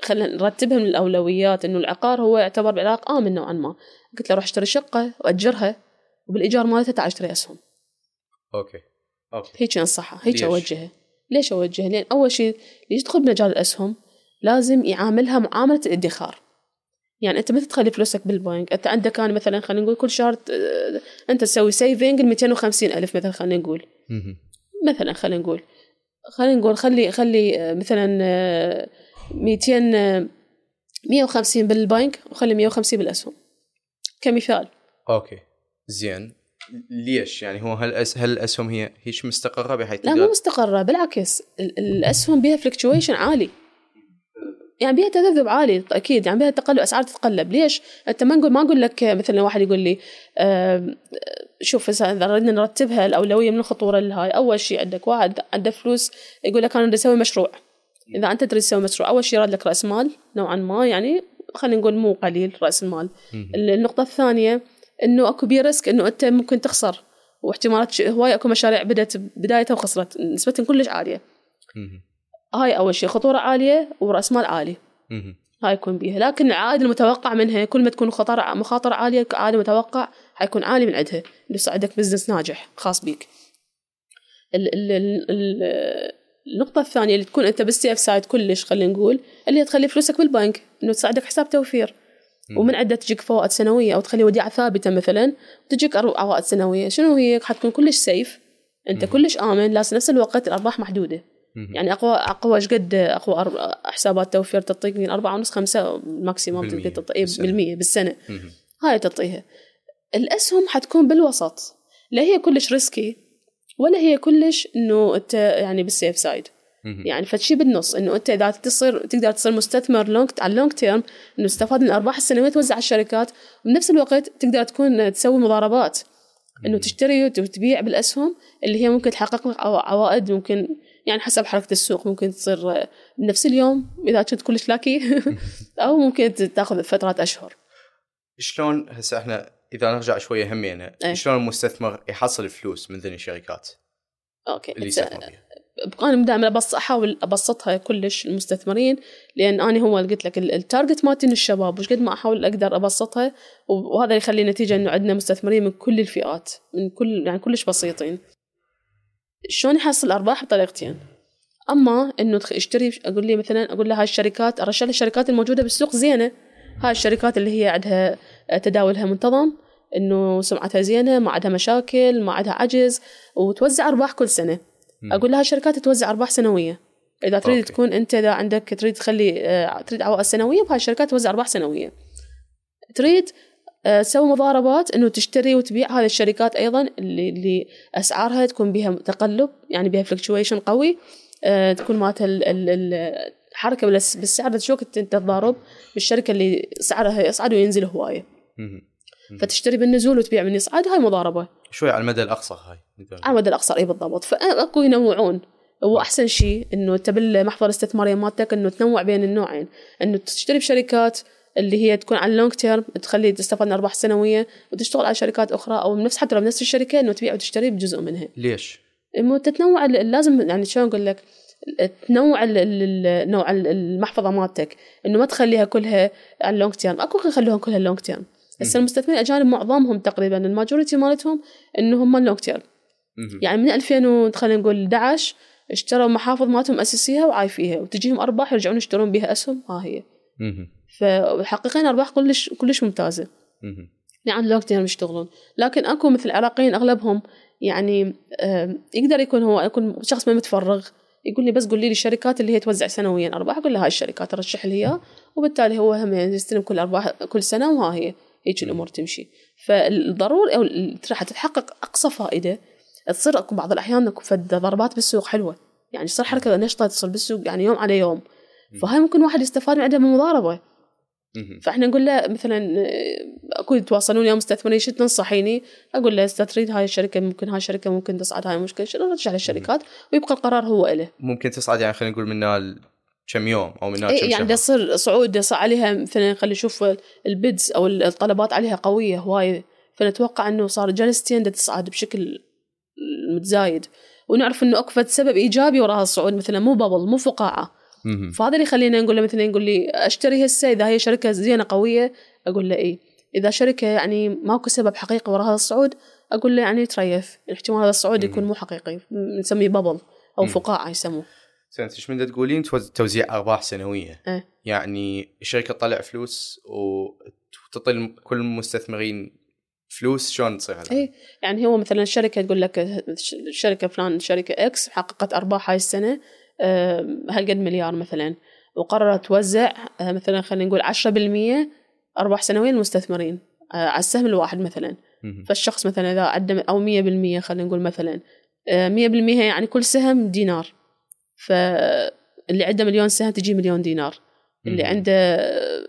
Speaker 1: خلينا نرتبها من الأولويات إنه العقار هو يعتبر ملاذ آمن نوعا ما. قلت له روح اشتري شقة وأجرها وبالإيجار مالتها تعال اشتري أسهم.
Speaker 3: okay. okay.
Speaker 1: هيك انصحها هيك
Speaker 3: ليش؟
Speaker 1: اوجهها ليش اوجهها؟ لأن أول شيء اللي يدخل بمجال الأسهم؟ لازم يعاملها معاملة الادخار. يعني أنت ما تخلي فلوسك بالبنك؟ أنت عندك كان مثلا خلينا نقول كل شهر أنت تسوي saving 250 ألف مثلا خلينا نقول. مثلا خلينا نقول. خلينا نقول خلي خلي مثلا آه، 200 آه، 150 بالبنك وخلي 150 بالأسهم. كمثال.
Speaker 3: okay. زين. ليش؟ يعني هو هل أس... هل الأسهم هي هيج مستقرة بحيث
Speaker 1: لا مو مستقرة بالعكس. ال- الأسهم بيها fluctuation عالي. يعني بيها تذبذب عالي أكيد يعني بيها تقلب أسعار تتقلب. ليش؟ أنت ما نقول ما أقول لك مثلا واحد يقول لي آم، شوف هسه إذا ردنا نرتبها الأولوية من الخطورة لهاي أول شيء عندك واحد عنده فلوس يقول لك أنا بدي أسوي مشروع. إذا أنت تريد تسوي مشروع أول شيء يراد لك رأس مال نوعا ما يعني خلينا نقول مو قليل رأس المال
Speaker 3: مهم.
Speaker 1: النقطة الثانية إنه أكو بي risk إنه أنت ممكن تخسر. واحتمالات هواي أكو مشاريع بدات بدايتها وخسرت. نسبتهم كلش عالية.
Speaker 3: مهم.
Speaker 1: هاي أول شيء خطورة عالية ورأس مال عالي. هاي يكون بيها. لكن العائد المتوقع منها كل ما تكون خطر مخاطر عالية عائد متوقع حيكون عالي من عندها يصير عندك business ناجح خاص بيك. ال ال ال ال النقطة الثانية اللي تكون أنت بال safe side كلش خلينا نقول اللي تخلي فلوسك بالبنك إنه تساعدك حساب توفير. ومن عندها تجيك فوائد سنوية أو تخلي وديعة ثابتة مثلا وتجيك عوائد سنوية. شنو هي؟ حتكون كلش safe أنت كلش آمن لكن نفس الوقت الأرباح محدودة.
Speaker 3: مهم.
Speaker 1: يعني أقوى أقوى إيش قد أقوى حسابات توفير تعطيك من أربعة ونص خمسة maximum
Speaker 3: بالمية
Speaker 1: تقدر تعطي
Speaker 3: بالسنة.
Speaker 1: بالمية بالسنة. هاي تعطيها الأسهم حتكون بالوسط. لا هي كلش risky ولا هي كلش إنه أنت يعني بال safe
Speaker 3: side.
Speaker 1: يعني فشي بالنص إنه أنت إذا تصير تقدر تصير مستثمر long على ال long term إنه تستفاد من الارباح السنوية توزع على الشركات وبنفس الوقت تقدر تكون تسوي مضاربات. إنه تشتري وتبيع بالأسهم اللي هي ممكن تحقق لك عوا- عوائد ممكن يعني حسب حركة السوق ممكن تصير بنفس اليوم إذا كنت كلش lucky أو ممكن تاخذ فترات أشهر.
Speaker 3: شلون هسه إحنا إذا نرجع شوية همينا
Speaker 1: إيه.
Speaker 3: شلون المستثمر يحصل فلوس من ذني الشركات؟
Speaker 1: أوكي
Speaker 3: اللي
Speaker 1: إنت-
Speaker 3: يستثمر فيها.
Speaker 1: أنا دائما بص احاول ابسطها كلش المستثمرين لأن أنا هو اللي قلت لك ال- ال target مالتي الشباب وش قد ما أحاول أقدر أبسطها وهذا يخلي نتيجه إنه عندنا مستثمرين من كل الفئات من كل يعني كلش بسيطين. شلون يحصل أرباح بطريقتين؟ أما إنه اشتري أقول لي مثلا أقول له هاي الشركات أرشح له الشركات الموجودة بالسوق زينة. هاي الشركات اللي هي عندها تداولها منتظم إنه سمعتها زينة ما عندها مشاكل ما عندها عجز وتوزع أرباح كل سنة.
Speaker 3: مم.
Speaker 1: أقول لها الشركات توزع أرباح سنوية. إذا تريد
Speaker 3: أوكي.
Speaker 1: تكون أنت إذا عندك تريد تخلي آه، تريد عوائد سنوية فهاي الشركات توزع أرباح سنوية. تريد آه، تسوي مضاربات إنه تشتري وتبيع هذه الشركات أيضا اللي اللي أسعارها تكون بها تقلب يعني بها fluctuation قوي آه، تكون مالتها ال- ال- ال- الحركة بالس- بالسعر شو أنت تضارب بالشركة اللي سعرها يصعد وينزل
Speaker 3: هواية.
Speaker 1: فتشتري بالنزول وتبيع من يصعد هاي مضاربة.
Speaker 3: شوي على المدى الأقصى هاي
Speaker 1: على المدى الاقصر إي بالضبط. فأكو ينوعون. هو أحسن شيء إنه أنت بالمحفظه الاستثمارية مالتك إنه تنوع بين النوعين. إنه تشتري بشركات اللي هي تكون على اللونج تيرم تخلي تستفاد من أرباح سنوية وتشتغل على شركات أخرى أو نفس حتى لو بنفس الشركة إنه تبيع وتشتري بجزء منها.
Speaker 3: ليش؟
Speaker 1: تتنوع لازم يعني شلون أقول لك؟ تنوع نوع ال- المحفظة مالتك. إنه ما تخليها كلها على ال long term أكو يخلوها كلها ال long term هسه المستثمرين الأجانب معظمهم تقريبا ال majority مالتهم انه هم ال long
Speaker 3: term.
Speaker 1: يعني من 2000 و- خلينا نقول 11 اشتروا محافظ مالتهم اسسيها وعايفيها وتجيهم أرباح يرجعون يشترون بها أسهم. ها هي.
Speaker 3: مهم.
Speaker 1: فحقيقين أرباح كلش كلش ممتازة.
Speaker 3: مهم.
Speaker 1: يعني long term يشتغلون. لكن أكو مثل العراقيين أغلبهم يعني آم، يقدر يكون هو يكون شخص ما متفرغ يقول لي بس قولي لي الشركات اللي هي توزع سنويا. أرباح أقول له هاي الشركات أرشح لي إياها. وبالتالي هو هم يستلم كل ارباح كل سنة وها هي هيك الأمور تمشي. فالضروري أو راح تتحقق أقصى فائدة. تصير أكو بعض الأحيان فد ضربات بالسوق حلوة. يعني تصير حركة نشطة تصير بالسوق يعني يوم على يوم. فهاي ممكن واحد يستفاد من عندها من
Speaker 3: مضاربة.
Speaker 1: فاحنا نقول له مثلا اكو يتواصلون يا مستثمرين شو تنصحيني؟ أقول له إذا تريد هاي الشركة ممكن هاي الشركة ممكن تصعد هاي المشكلة. شنو نرجع للشركات؟ ويبقى القرار هو له
Speaker 3: ممكن تصعد يعني خلينا نقول من كم يوم أو من كم
Speaker 1: إيه يعني
Speaker 3: شهر.
Speaker 1: دا يصير صعود يصير عليها مثلا خلي نشوف ال bids أو الطلبات عليها قوية هواي فنتوقع إنه صار جلستين تصعد بشكل متزايد. ونعرف إنه اكو سبب إيجابي وراء الصعود مثلا مو bubble مو
Speaker 3: فقاعة.
Speaker 1: فهذا اللي يخلينا نقول له مثلا يقول لي أشتري هسه إذا هي شركة زينة قوية. أقول له اي إذا شركة يعني ماكو سبب حقيقي وراء هذا الصعود أقول له يعني تريث احتمال هذا الصعود يكون مو حقيقي. نسميه bubble أو فقاعة يسموه.
Speaker 3: زين انت إيش من تقولين؟ توز- توزيع أرباح سنوية.
Speaker 1: إيه.
Speaker 3: يعني الشركة تطلع فلوس وتعطي الم- كل المستثمرين فلوس شلون تصير هذا؟
Speaker 1: اي يعني هو مثلا الشركة تقول لك الشركة فلان شركة X حققت أرباح هاي السنة هالقد مليار مثلا وقررت توزع آه، مثلا خلينا نقول 10% أرباح سنويه للمستثمرين آه، على السهم الواحد مثلا. فالشخص مثلا إذا عنده أو 100% خلينا نقول مثلا آه، 100% يعني كل سهم دينار فاللي عنده مليون سهم تجي مليون دينار اللي. عنده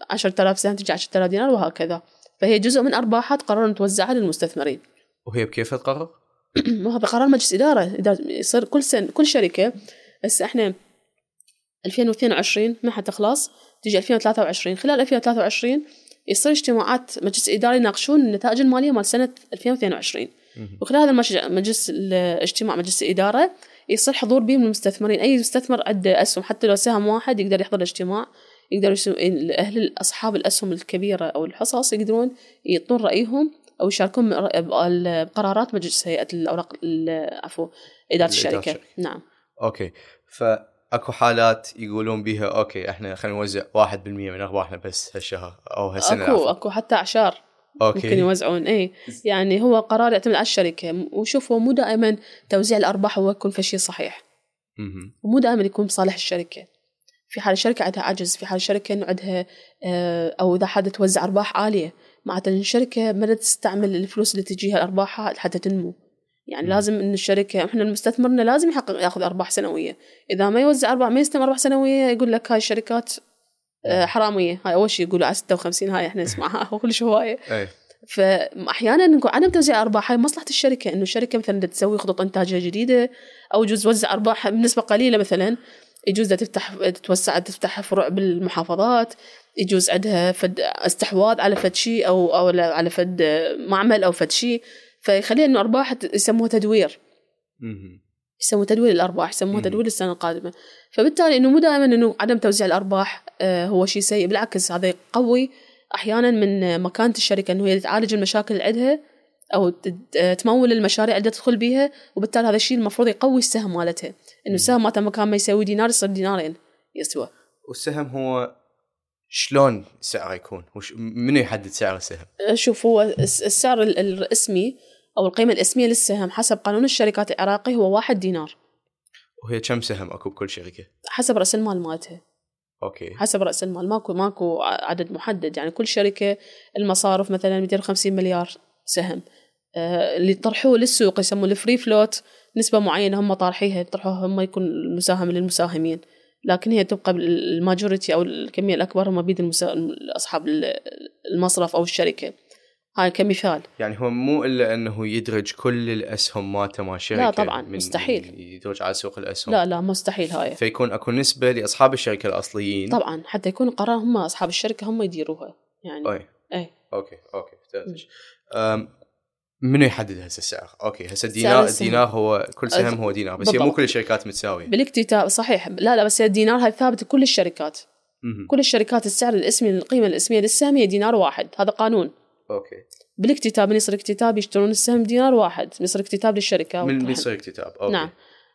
Speaker 1: 10000 سهم تجي 10000 دينار وهكذا فهي جزء من ارباحها تقرر توزعها للمستثمرين
Speaker 3: وهي بكيف تقرر؟
Speaker 1: ما هذا قرار مجلس إدارة إذا يصير كل سنه كل شركة هسه إحنا 2022 ما حتخلص تجي 2023 خلال 2023 يصير اجتماعات مجلس إداري يناقشون النتائج المالية مال سنة 2022
Speaker 3: مهم.
Speaker 1: وخلال هذا المج- مجلس الاجتماع مجلس الاداره يصير حضور به من المستثمرين. أي مستثمر عنده أسهم حتى لو سهم واحد يقدر يحضر الاجتماع يقدر يسو... أهل اصحاب الأسهم الكبيرة أو الحصص يقدرون يعطون رأيهم أو يشاركون بقرارات مجلس هيئة الأوراق ال- عفوا إدارة الشركة
Speaker 3: الشركة.
Speaker 1: نعم.
Speaker 3: أوكي. فأكو حالات يقولون بها أوكي إحنا خلينا نوزع 1% من ارباحنا بس هالشهر أو
Speaker 1: هالسنة
Speaker 3: أكو.
Speaker 1: أكو حتى أعشار ممكن
Speaker 3: أوكي
Speaker 1: يوزعون. اي يعني هو قرار يعتمد على الشركة. وشوف هو مو دائما توزيع الأرباح هو يكون في شيء صحيح. ومو دائما يكون بصالح الشركة. في حال الشركة عندها عجز في حال الشركة إنه عندها آه، أو إذا حد توزع أرباح عالية. معناته الشركة ما تستعمل الفلوس اللي تجيها ارباحها حتى تنمو. يعني. لازم إن الشركة إحنا المستثمرنا لازم يحقق ياخذ أرباح سنوية. إذا ما يوزع أرباح ما يستلم أرباح سنوية يقول لك هاي الشركات آه، حرامية. هاي أول شيء يقولوا على 56 هاي إحنا نسمعها كلش هوايه
Speaker 3: أي.
Speaker 1: فأحيانا نقول عدم توزيع أرباح هاي مصلحة الشركة. إنه الشركة مثلا تسوي خطط إنتاجية جديدة أو يجوز توزع أرباح بنسبة قليلة مثلا يجوز تفتح تتوسع تفتح فروع بالمحافظات يجوز عندها فد استحواذ على فد شيء أو أو على فد معمل أو فد شيء. فيخليها إنه أرباح يسموها تدوير
Speaker 3: مهم.
Speaker 1: يسموه تدوير الأرباح يسموه
Speaker 3: مم.
Speaker 1: تدوير السنة القادمة فبالتالي إنه مو دائما إنه عدم توزيع الأرباح آه، هو شيء سيء بالعكس هذا يقوي أحيانا من مكانة الشركة إنه هي تعالج المشاكل اللي عندها أو تمول المشاريع اللي تدخل بيها وبالتالي هذا الشيء المفروض يقوي السهم مالتها إنه السهم مالتها مكان ما يسوي دينار يصير دينارين يسوى
Speaker 3: والسهم هو شلون سعره يكون؟ وش منو يحدد سعر السهم؟
Speaker 1: آه، شوف هو الس- السعر ال- الرسمي أو القيمة الإسمية للسهم حسب قانون الشركات العراقي هو واحد دينار.
Speaker 3: وهي كم سهم؟ أكو بكل شركة؟
Speaker 1: حسب رأس المال مالتها.
Speaker 3: أوكي.
Speaker 1: حسب رأس المال. ماكو ماكو عدد محدد. يعني كل شركة المصارف مثلا 250 مليار سهم. آه، اللي طرحوه للسوق يسموه ال free float نسبة معينة هم طارحيها. يطرحوها هم يكون المساهم للمساهمين. لكن هي تبقى ال majority أو الكمية الأكبر هم بيد المسا... اصحاب المصرف أو الشركة. هاي كمثال.
Speaker 3: يعني هو مو إلا أنه يدرج كل الأسهم مالته مال شركة
Speaker 1: لا طبعاً،
Speaker 3: من
Speaker 1: مستحيل.
Speaker 3: يدرج على سوق الأسهم.
Speaker 1: لا لا مستحيل هاي.
Speaker 3: فيكون أكو نسبة لأصحاب الشركة الأصليين.
Speaker 1: طبعا حتى يكون القرار هم أصحاب الشركة هم يديروها. يعني
Speaker 3: أي. أي. أوكي أوكي منو يحدد هسه السعر؟ أوكي هسه الدينار. الدينار هو كل سهم هو دينار بس هي مو. كل الشركات متساوية.
Speaker 1: بالاكتتاب صحيح. لا لا بس الدينار هاي ثابت لكل الشركات. كل الشركات السعر الاسمي القيمة الاسمية للسهم هي دينار واحد. هذا قانون.
Speaker 3: أوكي.
Speaker 1: بالاكتتاب من يصير اكتتاب يشترون السهم دينار واحد من يصير اكتتاب للشركة
Speaker 3: من بيصير اكتتاب أوكي.
Speaker 1: نعم.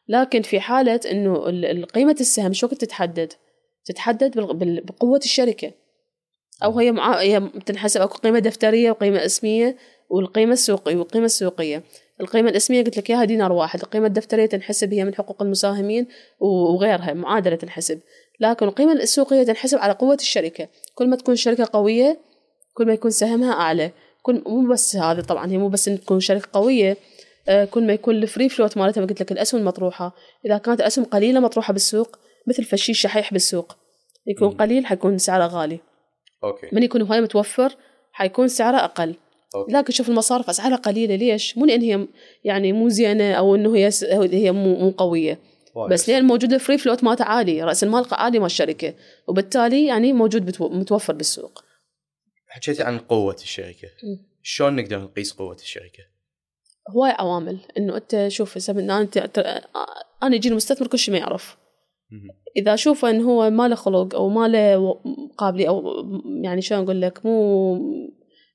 Speaker 1: لكن في حالة إنه قيمة السهم شو وقت تتحدد؟ تتحدد بقوة الشركة. أو هي مع... هي تنحسب أكو قيمة دفترية وقيمة اسمية والقيمة السوقية والقيمة السوقية. القيمة الاسمية قلت لك إياها دينار واحد القيمة الدفترية تنحسب هي من حقوق المساهمين وغيرها معادلة تنحسب. لكن القيمة السوقية تنحسب على قوة الشركة. كل ما تكون الشركة قوية كل ما يكون سهمها أعلى. كل مو بس هذا طبعا هي مو بس إن تكون شركة قوية آه، كل ما يكون ال free float مالتها ما قلت لك الأسهم المطروحة إذا كانت الأسهم قليلة مطروحة بالسوق مثل فشي شحيح بالسوق. يكون. قليل حيكون سعره غالي.
Speaker 3: أوكي.
Speaker 1: من يكون هواي متوفر حيكون سعره أقل.
Speaker 3: أوكي.
Speaker 1: لكن شوف المصارف أسعارها قليلة. ليش؟ مو لأن هي يعني مو زينة أو إنه هي س- هي مو مو قوية.
Speaker 3: وايد.
Speaker 1: بس لأن موجوده free float مالته عالي رأس المال عالي مال الشركة. وبالتالي يعني موجود بتو- متوفر بالسوق.
Speaker 3: حكيتي عن قوة
Speaker 1: الشركة.
Speaker 3: شلون نقدر نقيس قوة الشركة؟
Speaker 1: هواي عوامل إنه أنت شوف هسه من- أنت أنا يجيني مستثمر كل شيء ما يعرف. إذا اشوفه انه هو ما له خلق أو ما له قابليه أو يعني شلون أقول لك مو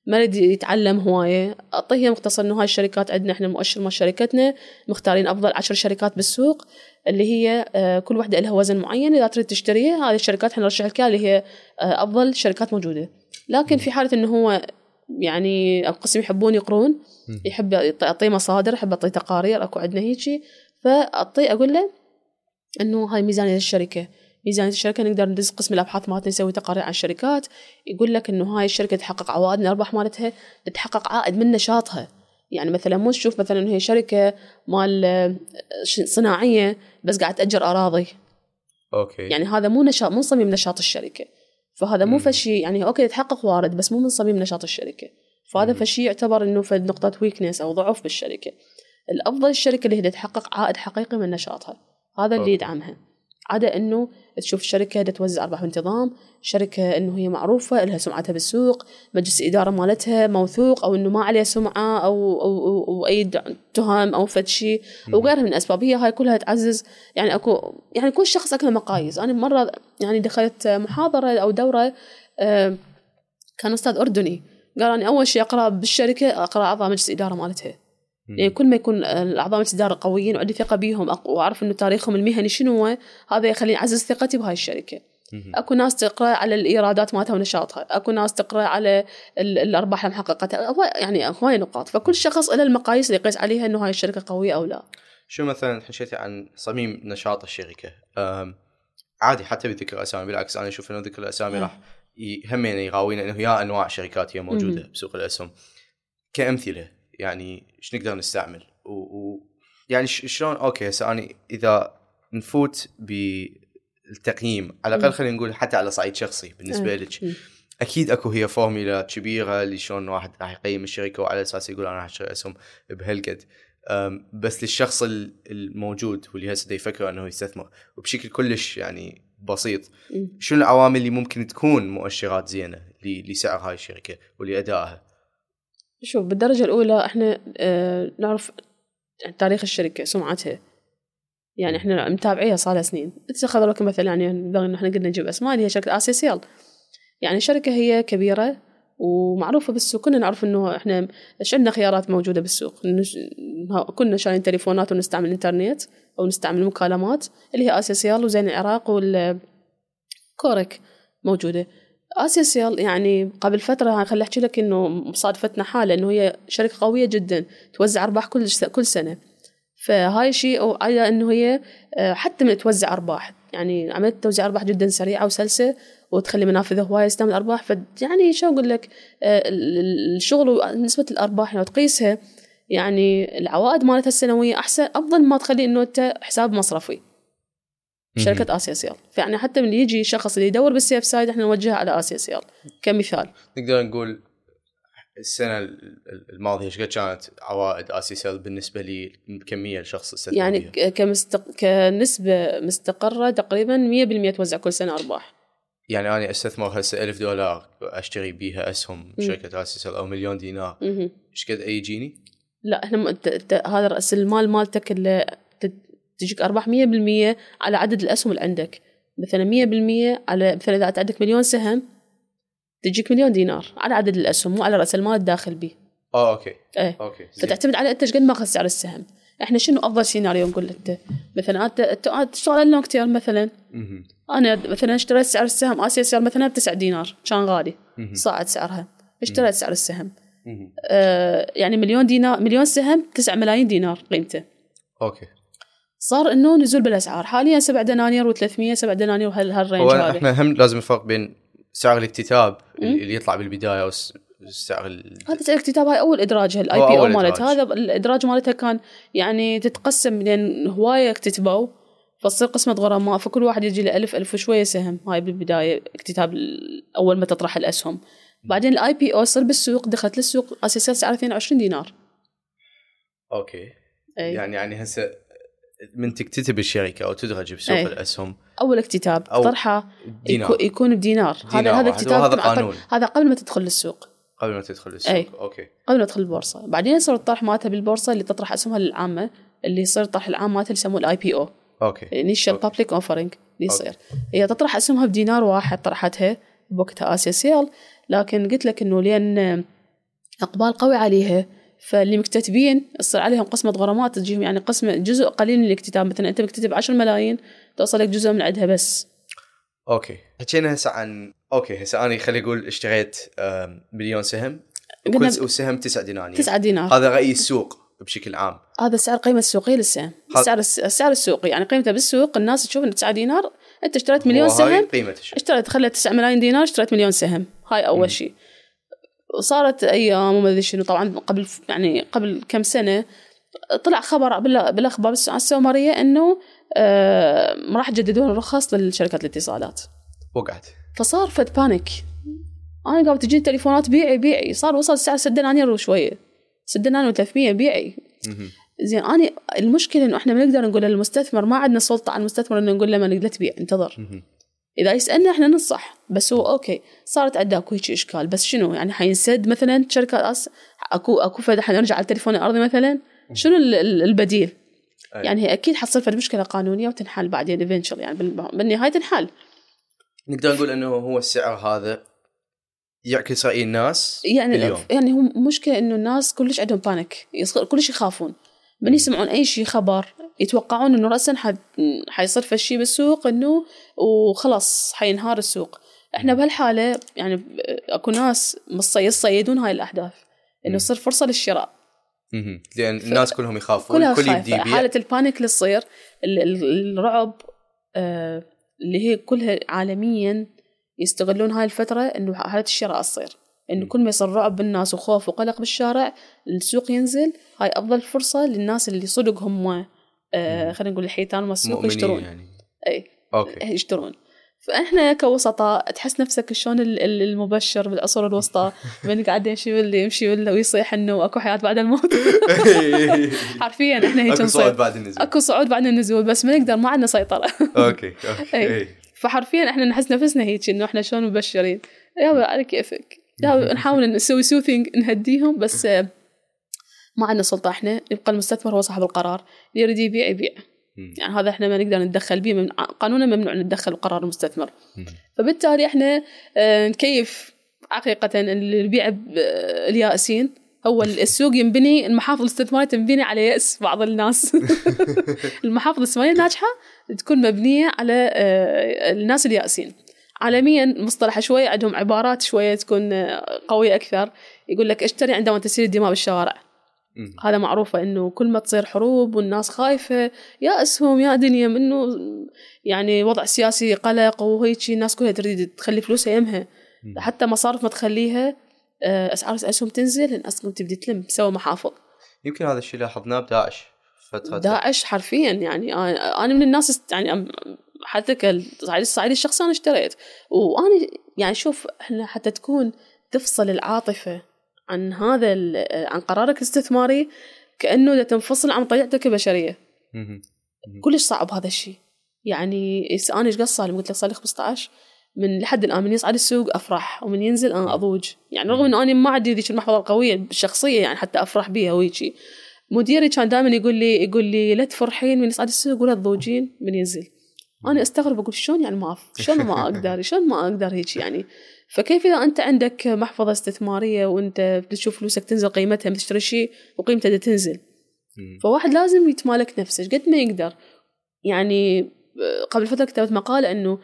Speaker 1: ما يريد يتعلم هواية اعطيه مختصر إنه هاي الشركات عندنا إحنا مؤشر مال شركتنا مختارين أفضل عشر شركات بالسوق اللي هي آه، كل واحدة لها وزن معين إذا تريد تشتريها هذه الشركات إحنا نرشح لك اللي هي آه، أفضل شركات موجودة لكن في حالة إنه هو يعني القسم يحبون يقرون. يحب يعطي- اعطيه مصادر يحب اعطيه تقارير أكو عندنا هيجي. فأعطيه أقول له إنه هاي ميزانية الشركة. ميزانية الشركة نقدر ندز قسم الأبحاث مالتنا نسوي تقارير عن الشركات. يقول لك إنه هاي الشركة تحقق عوائد من الأرباح مالتها تتحقق عائد من نشاطها. يعني مثلا مو تشوف مثلا هي شركة مال آه، صناعية بس قاعد تأجر أراضي.
Speaker 3: أوكي.
Speaker 1: يعني هذا مو نشاط مو صميم نشاط الشركة. فهذا مو. فشي يعني أوكي يتحقق وارد بس مو من صميم نشاط الشركة فهذا. فشي يعتبر إنه فد نقطة weakness أو ضعف بالشركة الأفضل الشركة اللي هي تحقق عائد حقيقي من نشاطها هذا اللي. يدعمها عدا إنه تشوف شركة دا توزع أرباح بانتظام شركة إنه هي معروفة لها سمعتها بالسوق مجلس الاداره مالتها موثوق أو إنه ما عليه سمعة أو أو, أو, أو أي تهم أو فد شيء وغيرها من الأسباب. هي هاي كلها تعزز يعني أكو يعني كل شخص أكله مقاييس. أنا مرة يعني دخلت محاضرة أو دورة كان أستاذ أردني قال اني أول شيء أقرأ بالشركة أقرأ أعضاء مجلس الاداره مالتها. يعني كل ما يكون الأعضاء مجلس الاداره قويين وعندي ثقة بيهم وأعرف إنه تاريخهم المهني شنو هو هذا يخليني أعزز ثقتي بهاي
Speaker 3: الشركة.
Speaker 1: أكو ناس تقرأ على الإيرادات مالتها ونشاطها أكو ناس تقرأ على ال- الأرباح اللي محققتها هو يعني هواي نقاط. فكل شخص له المقاييس اللي يقيس عليها إنه هاي الشركة قوية أو لا.
Speaker 3: شو مثلا حكيتي عن صميم نشاط الشركة؟ عادي حتى بذكر اسامي بالعكس أنا أشوف إنه ذكر
Speaker 1: الأسامي.
Speaker 3: راح همين يراوينا إنه يا أنواع شركات هي
Speaker 1: موجودة.
Speaker 3: بسوق الأسهم. كأمثلة يعني إيش نقدر نستعمل و, و يعني شلون أوكي هسه أنا إذا نفوت بالتقييم على
Speaker 1: الأقل.
Speaker 3: خلينا نقول حتى على صعيد شخصي بالنسبة
Speaker 1: آه.
Speaker 3: لك. أكيد أكو هي فورميلا كبيرة لشلون واحد راح يقيم الشركة وعلى أساس يقول أنا راح اشتري اسهم بهالقد بس للشخص ال- الموجود واللي هسه يفكر إنه يستثمر وبشكل كلش يعني بسيط. شنو العوامل اللي ممكن تكون مؤشرات زينة لسعر هاي الشركة ولأدائها
Speaker 1: شوف بالدرجة الأولى إحنا آه نعرف تاريخ الشركة سمعتها. يعني إحنا متابعيها صار لها سنين. اتخذ لكم مثلا يعني إحنا قلنا نجيب أسماء اللي هي شركة اسيسيال يعني شركة هي كبيرة ومعروفة بالسوق. كنا نعرف إنه إحنا إيش عندنا خيارات موجودة بالسوق؟ كنا شايلين تليفونات ونستعمل الانترنت أو نستعمل مكالمات اللي هي اسيسيال وزين العراق والكورك موجودة. اسيسيال يعني قبل فترة هاي خلي أحكي لك إنه صادفتنا حالة إنه هي شركة قوية جدا توزع أرباح كل كل سنة. فهاي الشيء على إنه هي آه، حتى من توزع أرباح. يعني عمليه توزيع أرباح جدا سريعه وسلسه وتخلي منافذها هواية تستعمل الارباح ف يعني شو أقول لك؟ آه، ال- ال- الشغل ونسبة الأرباح لو تقيسها يعني العوائد مالتها السنوية أحسن أفضل ما تخلي إنه أنت حساب مصرفي. شركة آسيا سيل فيعني حتى من يجي الشخص اللي يدور بال safe side إحنا نوجهه على آسيا سيل كمثال
Speaker 3: نقدر نقول السنة ال- ال- الماضية إيش قد كانت عوائد آسيا سيل بالنسبة لي كمية الشخص استثمر
Speaker 1: يعني
Speaker 3: بيها؟
Speaker 1: كمستق... كنسبة مستقرة تقريبا 100% توزع كل سنة أرباح
Speaker 3: يعني أنا أستثمر هسه ألف دولار أشتري بيها
Speaker 1: أسهم.
Speaker 3: شركه آسيا سيل أو مليون دينار. إيش قد يجيني؟
Speaker 1: لا إحنا م... هذا رأس المال مالتك اللي. تجيك أرباح 100% على عدد الأسهم اللي عندك. مثلا 100% على مثلا إذا أنت عندك مليون سهم تجيك مليون دينار على عدد الأسهم مو على رأس المال الداخل به
Speaker 3: آه أوكي.
Speaker 1: إيه.
Speaker 3: أوكي. زين.
Speaker 1: فتعتمد على أنت إيش قد ماخذ سعر السهم. إحنا شنو أفضل سيناريو نقول انت مثلا أنت تشتغل ال long term مثلا. أنا مثلا اشتريت سعر السهم آسيا سيل مثلا ب 9 دينار كان غالي. صاعد سعرها. اشتريت سعر السهم. آه يعني مليون دينار مليون سهم 9 ملايين دينار قيمته.
Speaker 3: أوكي.
Speaker 1: صار إنه نزول بالأسعار. حاليا 7 دنانير و300 7 دنانير وهال هال range
Speaker 3: هو
Speaker 1: هذا
Speaker 3: إحنا هم لازم نفرق بين سعر الاكتتاب. اللي يطلع بالبداية وسعر ال...
Speaker 1: هذا سعر الاكتتاب هاي أول ادراجها ال
Speaker 3: IPO
Speaker 1: مالت. هذا الإدراج مالتها كان يعني تتقسم لأن هواية اكتتبوا فتصير قسمة غرماء فكل واحد يجي له ألف ألف وشوية سهم. هاي بالبداية اكتتاب أول ما تطرح الأسهم. بعدين ال IPO يصير بالسوق دخلت للسوق أساسا سعرها 22 دينار.
Speaker 3: أوكي.
Speaker 1: أي.
Speaker 3: يعني يعني هسه من تكتتب الشركة أو تدرج بسوق
Speaker 1: أي.
Speaker 3: الأسهم.
Speaker 1: أول اكتتاب
Speaker 3: أو
Speaker 1: طرحه
Speaker 3: دينار.
Speaker 1: يكو- يكون بدينار. هذا هذا اكتتاب
Speaker 3: وهذا
Speaker 1: مع-
Speaker 3: قانون.
Speaker 1: هذا قبل ما تدخل للسوق.
Speaker 3: قبل ما تدخل السوق
Speaker 1: أي.
Speaker 3: أوكي.
Speaker 1: قبل ما تدخل البورصة. بعدين يصير الطرح مالتها بالبورصة اللي تطرح أسهمها للعامة اللي يصير الطرح العام مالتها اللي يسموه
Speaker 3: ال
Speaker 1: IPO
Speaker 3: أوكي.
Speaker 1: initial. public offering اللي يصير. هي تطرح أسهمها بدينار واحد طرحتها بوقتها آسيا سيل لكن قلت لك إنه لأن إقبال قوي عليها فاللي مكتتبين يصير عليهم قسمة غرماء تجيهم يعني قسمة جزء قليل من الاكتتاب. مثلا أنت مكتتب 10 ملايين توصل لك جزء من عندها بس.
Speaker 3: أوكي. حكينا هسه عن أوكي هسه أنا خلي أقول اشتريت مليون سهم.
Speaker 1: ب-
Speaker 3: سهم 9 دنانير
Speaker 1: 9 دينار.
Speaker 3: هذا رأي السوق بشكل عام.
Speaker 1: هذا السعر قيمة السوقية للسهم. السعر السعر السوقي يعني قيمته بالسوق الناس تشوف إنه 9 دينار. أنت اشتريت مليون سهم. اشتريت خلت 9 ملايين دينار اشتريت مليون سهم. هاي. أول شيء. وصارت أيام وما أدري شنو. طبعا قبل يعني قبل كم سنة طلع خبر بال- بالأخبار على السومرية إنه آه راح يجددون الرخص للشركات الاتصالات.
Speaker 3: وقعت.
Speaker 1: فصار فد panic. أنا قامت تجيني تليفونات بيعي بيعي. صار وصل السعر 6 دنانير وشوية. 6 دنانير و300 بيعي. زين أنا المشكلة إنه إحنا ما نقدر نقول للمستثمر ما عندنا سلطة على المستثمر إنه نقول له ما لا تبيع انتظر.
Speaker 3: مهم.
Speaker 1: إذا يسألنا إحنا ننصح بس هو أوكي صارت عندها أكو هيك إشكال بس شنو يعني حينسد مثلا شركة أس... أكو أكو فد حنرجع على التليفون الأرضي مثلا شنو ال- ال- البديل؟
Speaker 3: أي.
Speaker 1: يعني هي أكيد حتصير فد مشكلة قانونية وتنحل بعدين eventually يعني بال- بالنهاية تنحل
Speaker 3: نقدر نقول إنه هو السعر هذا يعكس رأي الناس
Speaker 1: يعني
Speaker 3: اليوم.
Speaker 1: يعني هو مشكلة إنه الناس كلش عندهم panic كلش يخافون من يسمعون أي شيء خبر يتوقعون إنه راسا حد حيصير فشي بالسوق إنه وخلاص حينهار السوق. إحنا بهالحالة يعني أكو ناس يصيدون هاي الاحداث إنه يصير فرصة للشراء.
Speaker 3: لأن الناس كلهم يخافون
Speaker 1: كلها
Speaker 3: الكل يبدي حالة
Speaker 1: ال panic اللي تصير ال- ال- الرعب آه، اللي هي كلها عالميا يستغلون هاي الفترة إنه حالة الشراء تصير.
Speaker 3: إنه.
Speaker 1: كل ما يصير رعب بالناس وخوف وقلق بالشارع السوق ينزل. هاي أفضل فرصة للناس اللي صدق هم آه. خلينا نقول الحيتان مال السوق
Speaker 3: مؤمنين
Speaker 1: يشترون.
Speaker 3: يعني.
Speaker 1: إي
Speaker 3: أوكي.
Speaker 1: يشترون. فاحنا كوسطاء تحس نفسك شلون ال- ال- المبشر بالعصور الوسطى من قاعد يمشي واللي يمشي ولا ويصيح إنه أكو حياة بعد الموت. حرفيا إحنا هيك أكو
Speaker 3: صوت بعد النزول.
Speaker 1: أكو صعود بعد النزول بس ما نقدر ما عندنا
Speaker 3: سيطرة.
Speaker 1: أوكي
Speaker 3: أوكي.
Speaker 1: فحرفيا إحنا نحس نفسنا هيك إنه إحنا شلون مبشرين. يا على كيفك نحاول نسوي something نهديهم بس ما عندنا سلطة إحنا يبقى المستثمر هو صاحب القرار. اللي يريد يبيع يبيع. يعني هذا إحنا ما نقدر نتدخل به من قانونا ممنوع نتدخل بقرار المستثمر. فبالتالي إحنا آه، نكيف حقيقة اللي يبيع آه، اليائسين هو السوق ينبني المحافظ الاستثمارية تنبني على يأس بعض الناس. المحافظ الاستثمارية الناجحة تكون مبنية على آه، الناس اليائسين عالميا مصطلح شوي عندهم عبارات شوية تكون آه، قوية أكثر. يقول لك اشتري عندما تسيل الدماء بالشوارع. هذا معروفة إنه كل ما تصير حروب والناس خايفة يا أسهم يا دنيا منه يعني وضع سياسي قلق وهيك الناس كلها تريد تخلي فلوسها يمها. حتى مصارف ما تخليها آه، أسعار الأسهم تنزل الناس تبدي تلم تسوي محافظ.
Speaker 3: يمكن هذا الشيء لاحظناه بداعش فترة.
Speaker 1: داعش حرفيا يعني أنا أنا من الناس يعني حتى كالصعيد الصعيدي الشخصي أنا اشتريت. وأنا يعني شوف إحنا حتى تكون تفصل العاطفة عن هذا عن قرارك الاستثماري كأنه دا تنفصل عن طبيعتك كبشرية
Speaker 3: مهم.
Speaker 1: كلش صعب هذا الشيء. يعني أنا إيش قد صار لي؟ قلت لك صار لي 15 من لحد الآن من يصعد السوق أفرح ومن ينزل أنا أضوج. يعني رغم إنه أنا ما عندي ذيك المحفظة القوية الشخصية يعني حتى أفرح بيها وهيجي مديري كان دائما يقول لي يقول لي لا تفرحين من يصعد السوق ولا تضوجين من ينزل. أنا أستغرب أقول شلون يعني ما شلون ما أقدر؟ شلون ما أقدر هيك يعني. فكيف إذا أنت عندك محفظة استثمارية وأنت بتشوف فلوسك تنزل قيمتها بتشتري شيء وقيمته تنزل. فواحد لازم يتمالك نفسه قد ما يقدر يعني قبل فترة كتبت مقاله إنه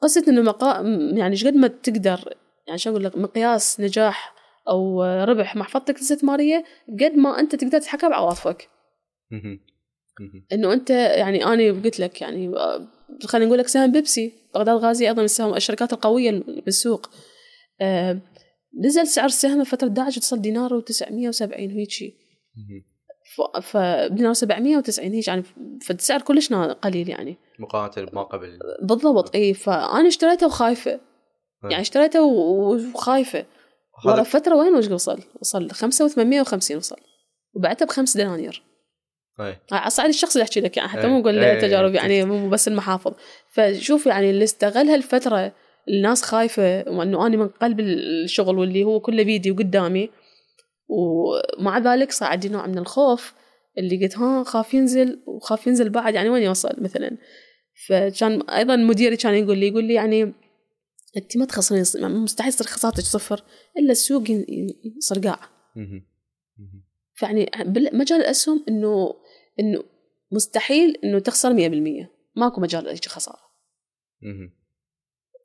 Speaker 1: قصة إنه مقا... يعني قد ما تقدر يعني شو أقول لك مقياس نجاح أو آه، ربح محفظتك الاستثمارية قد ما أنت تقدر تتحكم بعواطفك. إنه أنت يعني أنا قلت لك يعني خلينا نقول لك سهم بيبسي بغداد غازي أيضا من السهم الشركات القوية بالسوق. آه، نزل سعر السهم فتره داعش وصل دينار و970 وهيك شيء
Speaker 3: مهم.
Speaker 1: ف- فبدينا 790 هيك يعني فالسعر كلش قليل يعني.
Speaker 3: مقارنه بما قبل.
Speaker 1: بالضبط إي فانا اشتريته وخايفة. يعني اشتريته وخايفة. ورا فترة وين وصل؟ وصل 5850 وصل. وبعته بخمس دنانير.
Speaker 3: إيه.
Speaker 1: على الصعيد الشخصي اللي أحكي لك يعني حتى
Speaker 3: إيه.
Speaker 1: مو نقول
Speaker 3: إيه.
Speaker 1: تجارب يعني مو بس المحافظ فشوف يعني اللي استغل هالفترة الناس خايفة وأنه أنا من قلب الشغل واللي هو كله بيدي وقدامي ومع ذلك عندي نوع من الخوف اللي قلت ها خاف ينزل وخاف ينزل بعد يعني وين يوصل مثلا فكان أيضا مديري كان يقول لي يقول لي يعني أنت ما تخسرين يعني مستحيل تصير خسارتك صفر إلا السوق ين- ين- يصير قاع
Speaker 3: مهم. مهم.
Speaker 1: فيعني بمجال الأسهم إنه إنه مستحيل إنه تخسر 100% ماكو مجال يجي
Speaker 3: خسارة.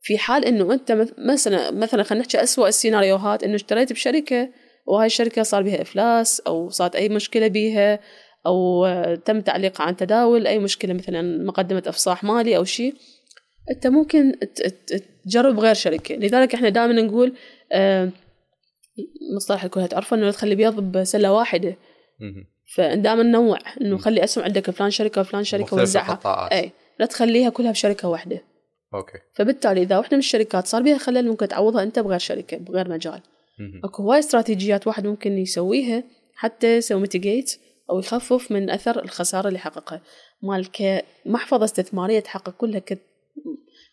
Speaker 1: في حال إنه أنت مث- مثلا مثلا خلينا نحكي اسوء السيناريوهات إنه اشتريت بشركة وهاي الشركة صار بها إفلاس أو صارت أي مشكلة بيها أو تم تعليقها عن تداول أي مشكلة مثلا مقدمة إفصاح مالي أو شيء أنت ممكن تجرب غير شركة لذلك إحنا دائما نقول آه، مصطلح الكل تعرفوا إنه تخلي بيض بسلة
Speaker 3: واحدة.
Speaker 1: فدائما ننوع إنه
Speaker 3: مم.
Speaker 1: خلي أسهم عندك فلان شركة وفلان
Speaker 3: شركة
Speaker 1: وزعها. اي لا تخليها كلها بشركة واحدة.
Speaker 3: Okay.
Speaker 1: فبالتالي إذا واحدة من الشركات صار بها خلل ممكن تعوضها أنت بغير شركة بغير مجال.
Speaker 3: مهم.
Speaker 1: أكو هواي استراتيجيات واحد ممكن يسويها حتى يسوي mitigate أو يخفف من أثر الخسارة اللي حققها مال كمحفظه استثمارية تحقق كلها ك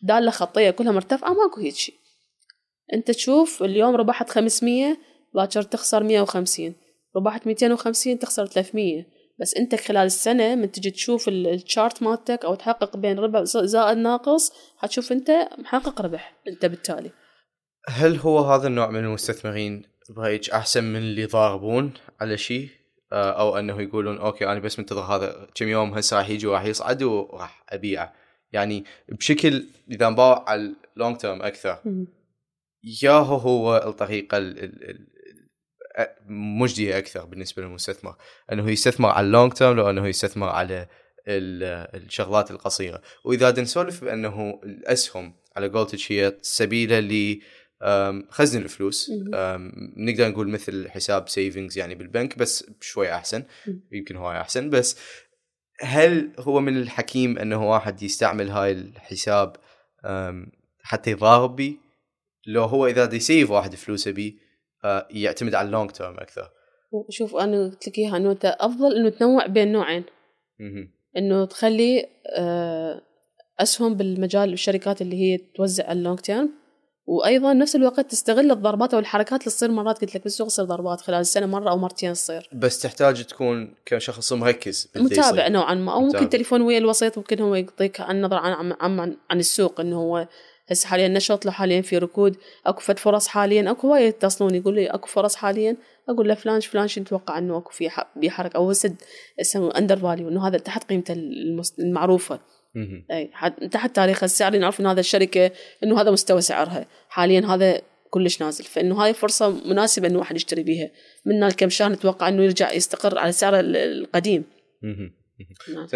Speaker 1: دالة خطية كلها مرتفعة ماكو هيك شيء. أنت تشوف اليوم ربحت 500 باكر تخسر 150 ربحت 250 تخسر 300 بس انت خلال السنة من تجي تشوف ال- ال chart مالتك أو تحقق بين ربح زائد ناقص حتشوف انت محقق ربح انت بالتالي.
Speaker 3: هل هو هذا النوع من المستثمرين برايك أحسن من اللي يضاربون على شيء؟ آه، أو أنه يقولون okay أنا بس منتظر هذا كم يوم هسه راح يجي وراح يصعد وراح أبيعه. يعني بشكل إذا نباوع على ال long term
Speaker 1: أكثر.
Speaker 3: يا هو الطريقة مجدية أكثر بالنسبة للمستثمر. أنه يستثمر على ال long term لو أنه يستثمر على ال- الشغلات القصيرة. وإذا نسولف بأنه الأسهم على قولتك هي وسيلة ل خزن الفلوس. نقدر نقول مثل حساب savings يعني بالبنك بس شوي
Speaker 1: أحسن.
Speaker 3: يمكن هواي أحسن. بس هل هو من الحكيم أنه واحد يستعمل هاي الحساب حتى يضارب بيه لو هو إذا دي ي save واحد فلوسه بيه يعتمد على ال long term أكثر
Speaker 1: شوف أنا قلت لك إياها إنه انت أفضل إنه تنوع بين نوعين. إنه تخلي آه، أسهم بالمجال الشركات اللي هي توزع ال long term وأيضا نفس الوقت تستغل الضربات أو الحركات اللي تصير مرات قلت لك بالسوق تصير ضربات خلال السنة مرة أو مرتين تصير
Speaker 3: بس تحتاج تكون كشخص مركز
Speaker 1: متابع. نوعا ما أو ممكن. تليفون ويا الوسيط ممكن هو يعطيك عن نظره عن عن, عن, عن, عن السوق إنه هو هسه حاليا نشط له حاليا في ركود أكو فد فرص حاليا أكو هواي يتصلون يقول لي أكو فرص حاليا أقول له فلان فلان شو نتوقع إنه أكو في حركة أو سهم اسمه under value إنه هذا تحت قيمته المعروفة. أي تحت تاريخ السعر نعرف إن هذا الشركة إنه هذا مستوى سعرها. حاليا هذا كلش نازل. فإنه هاي فرصة مناسبة إنه واحد يشتري بيها. من الكم شهر نتوقع إنه يرجع يستقر على سعره ال- القديم. نعم.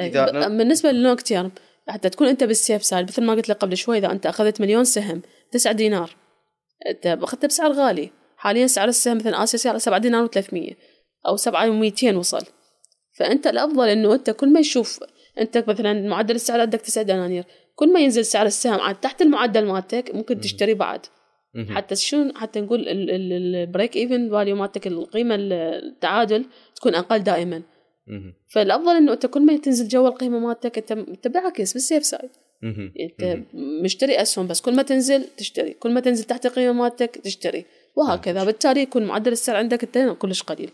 Speaker 3: إذا
Speaker 1: بالنسبة لل long term حتى تكون أنت بال safe side مثل ما قلت لك قبل شوي إذا أنت أخذت مليون سهم 9 دينار. أنت اخذته بسعر غالي. حاليا سعر السهم مثلا آسيا سعره 7 دينار و300 أو 7 و200 وصل. فأنت الأفضل إنه أنت كل ما يشوف انت مثلا معدل السعر عندك 9 دنانير كل ما ينزل سعر السهم عاد تحت المعدل مالتك ممكن تشتري بعد. حتى شو حتى نقول ال break even value مالتك القيمة التعادل تكون أقل دائما. فالأفضل إنه أنت كل ما تنزل جوا القيمة مالتك أنت انت بالعكس بال
Speaker 3: safe
Speaker 1: side.
Speaker 3: أنت.
Speaker 1: مشتري أسهم بس كل ما تنزل تشتري كل ما تنزل تحت القيمة مالتك تشتري وهكذا بالتالي يكون معدل السعر عندك أنت كلش قليل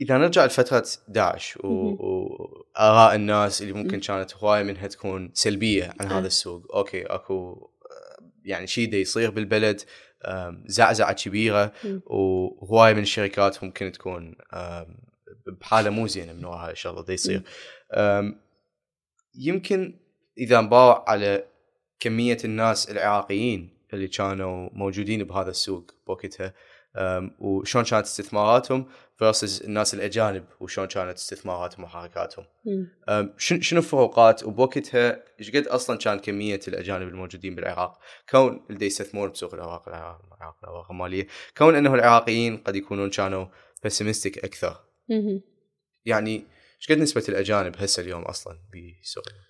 Speaker 3: إذا نرجع لفترة داعش. واراء الناس اللي ممكن كانت هواية منها تكون سلبية عن. هذا السوق okay أكو أه، يعني شيء دا يصير بالبلد زعزعة
Speaker 1: كبيرة.
Speaker 3: وهواية من الشركات ممكن تكون بحاله مو زينه من وراء هاي الشغله دا يصير. يمكن إذا نباوع على كمية الناس العراقيين اللي كانوا موجودين بهذا السوق بوقتها وشلون كانت استثماراتهم versus الناس الأجانب وشلون كانت استثماراتهم وحركاتهم. شنو الفروقات وبوقتها إيش قد أصلا كان كمية الأجانب الموجودين بالعراق؟ كون اللي يستثمرون بسوق العراق العراق العراق الاوراق المالية كون أنه العراقيين قد يكونون كانوا بسيمستيك
Speaker 1: أكثر.
Speaker 3: يعني إيش قد نسبة الأجانب هسه اليوم أصلا بسوريا؟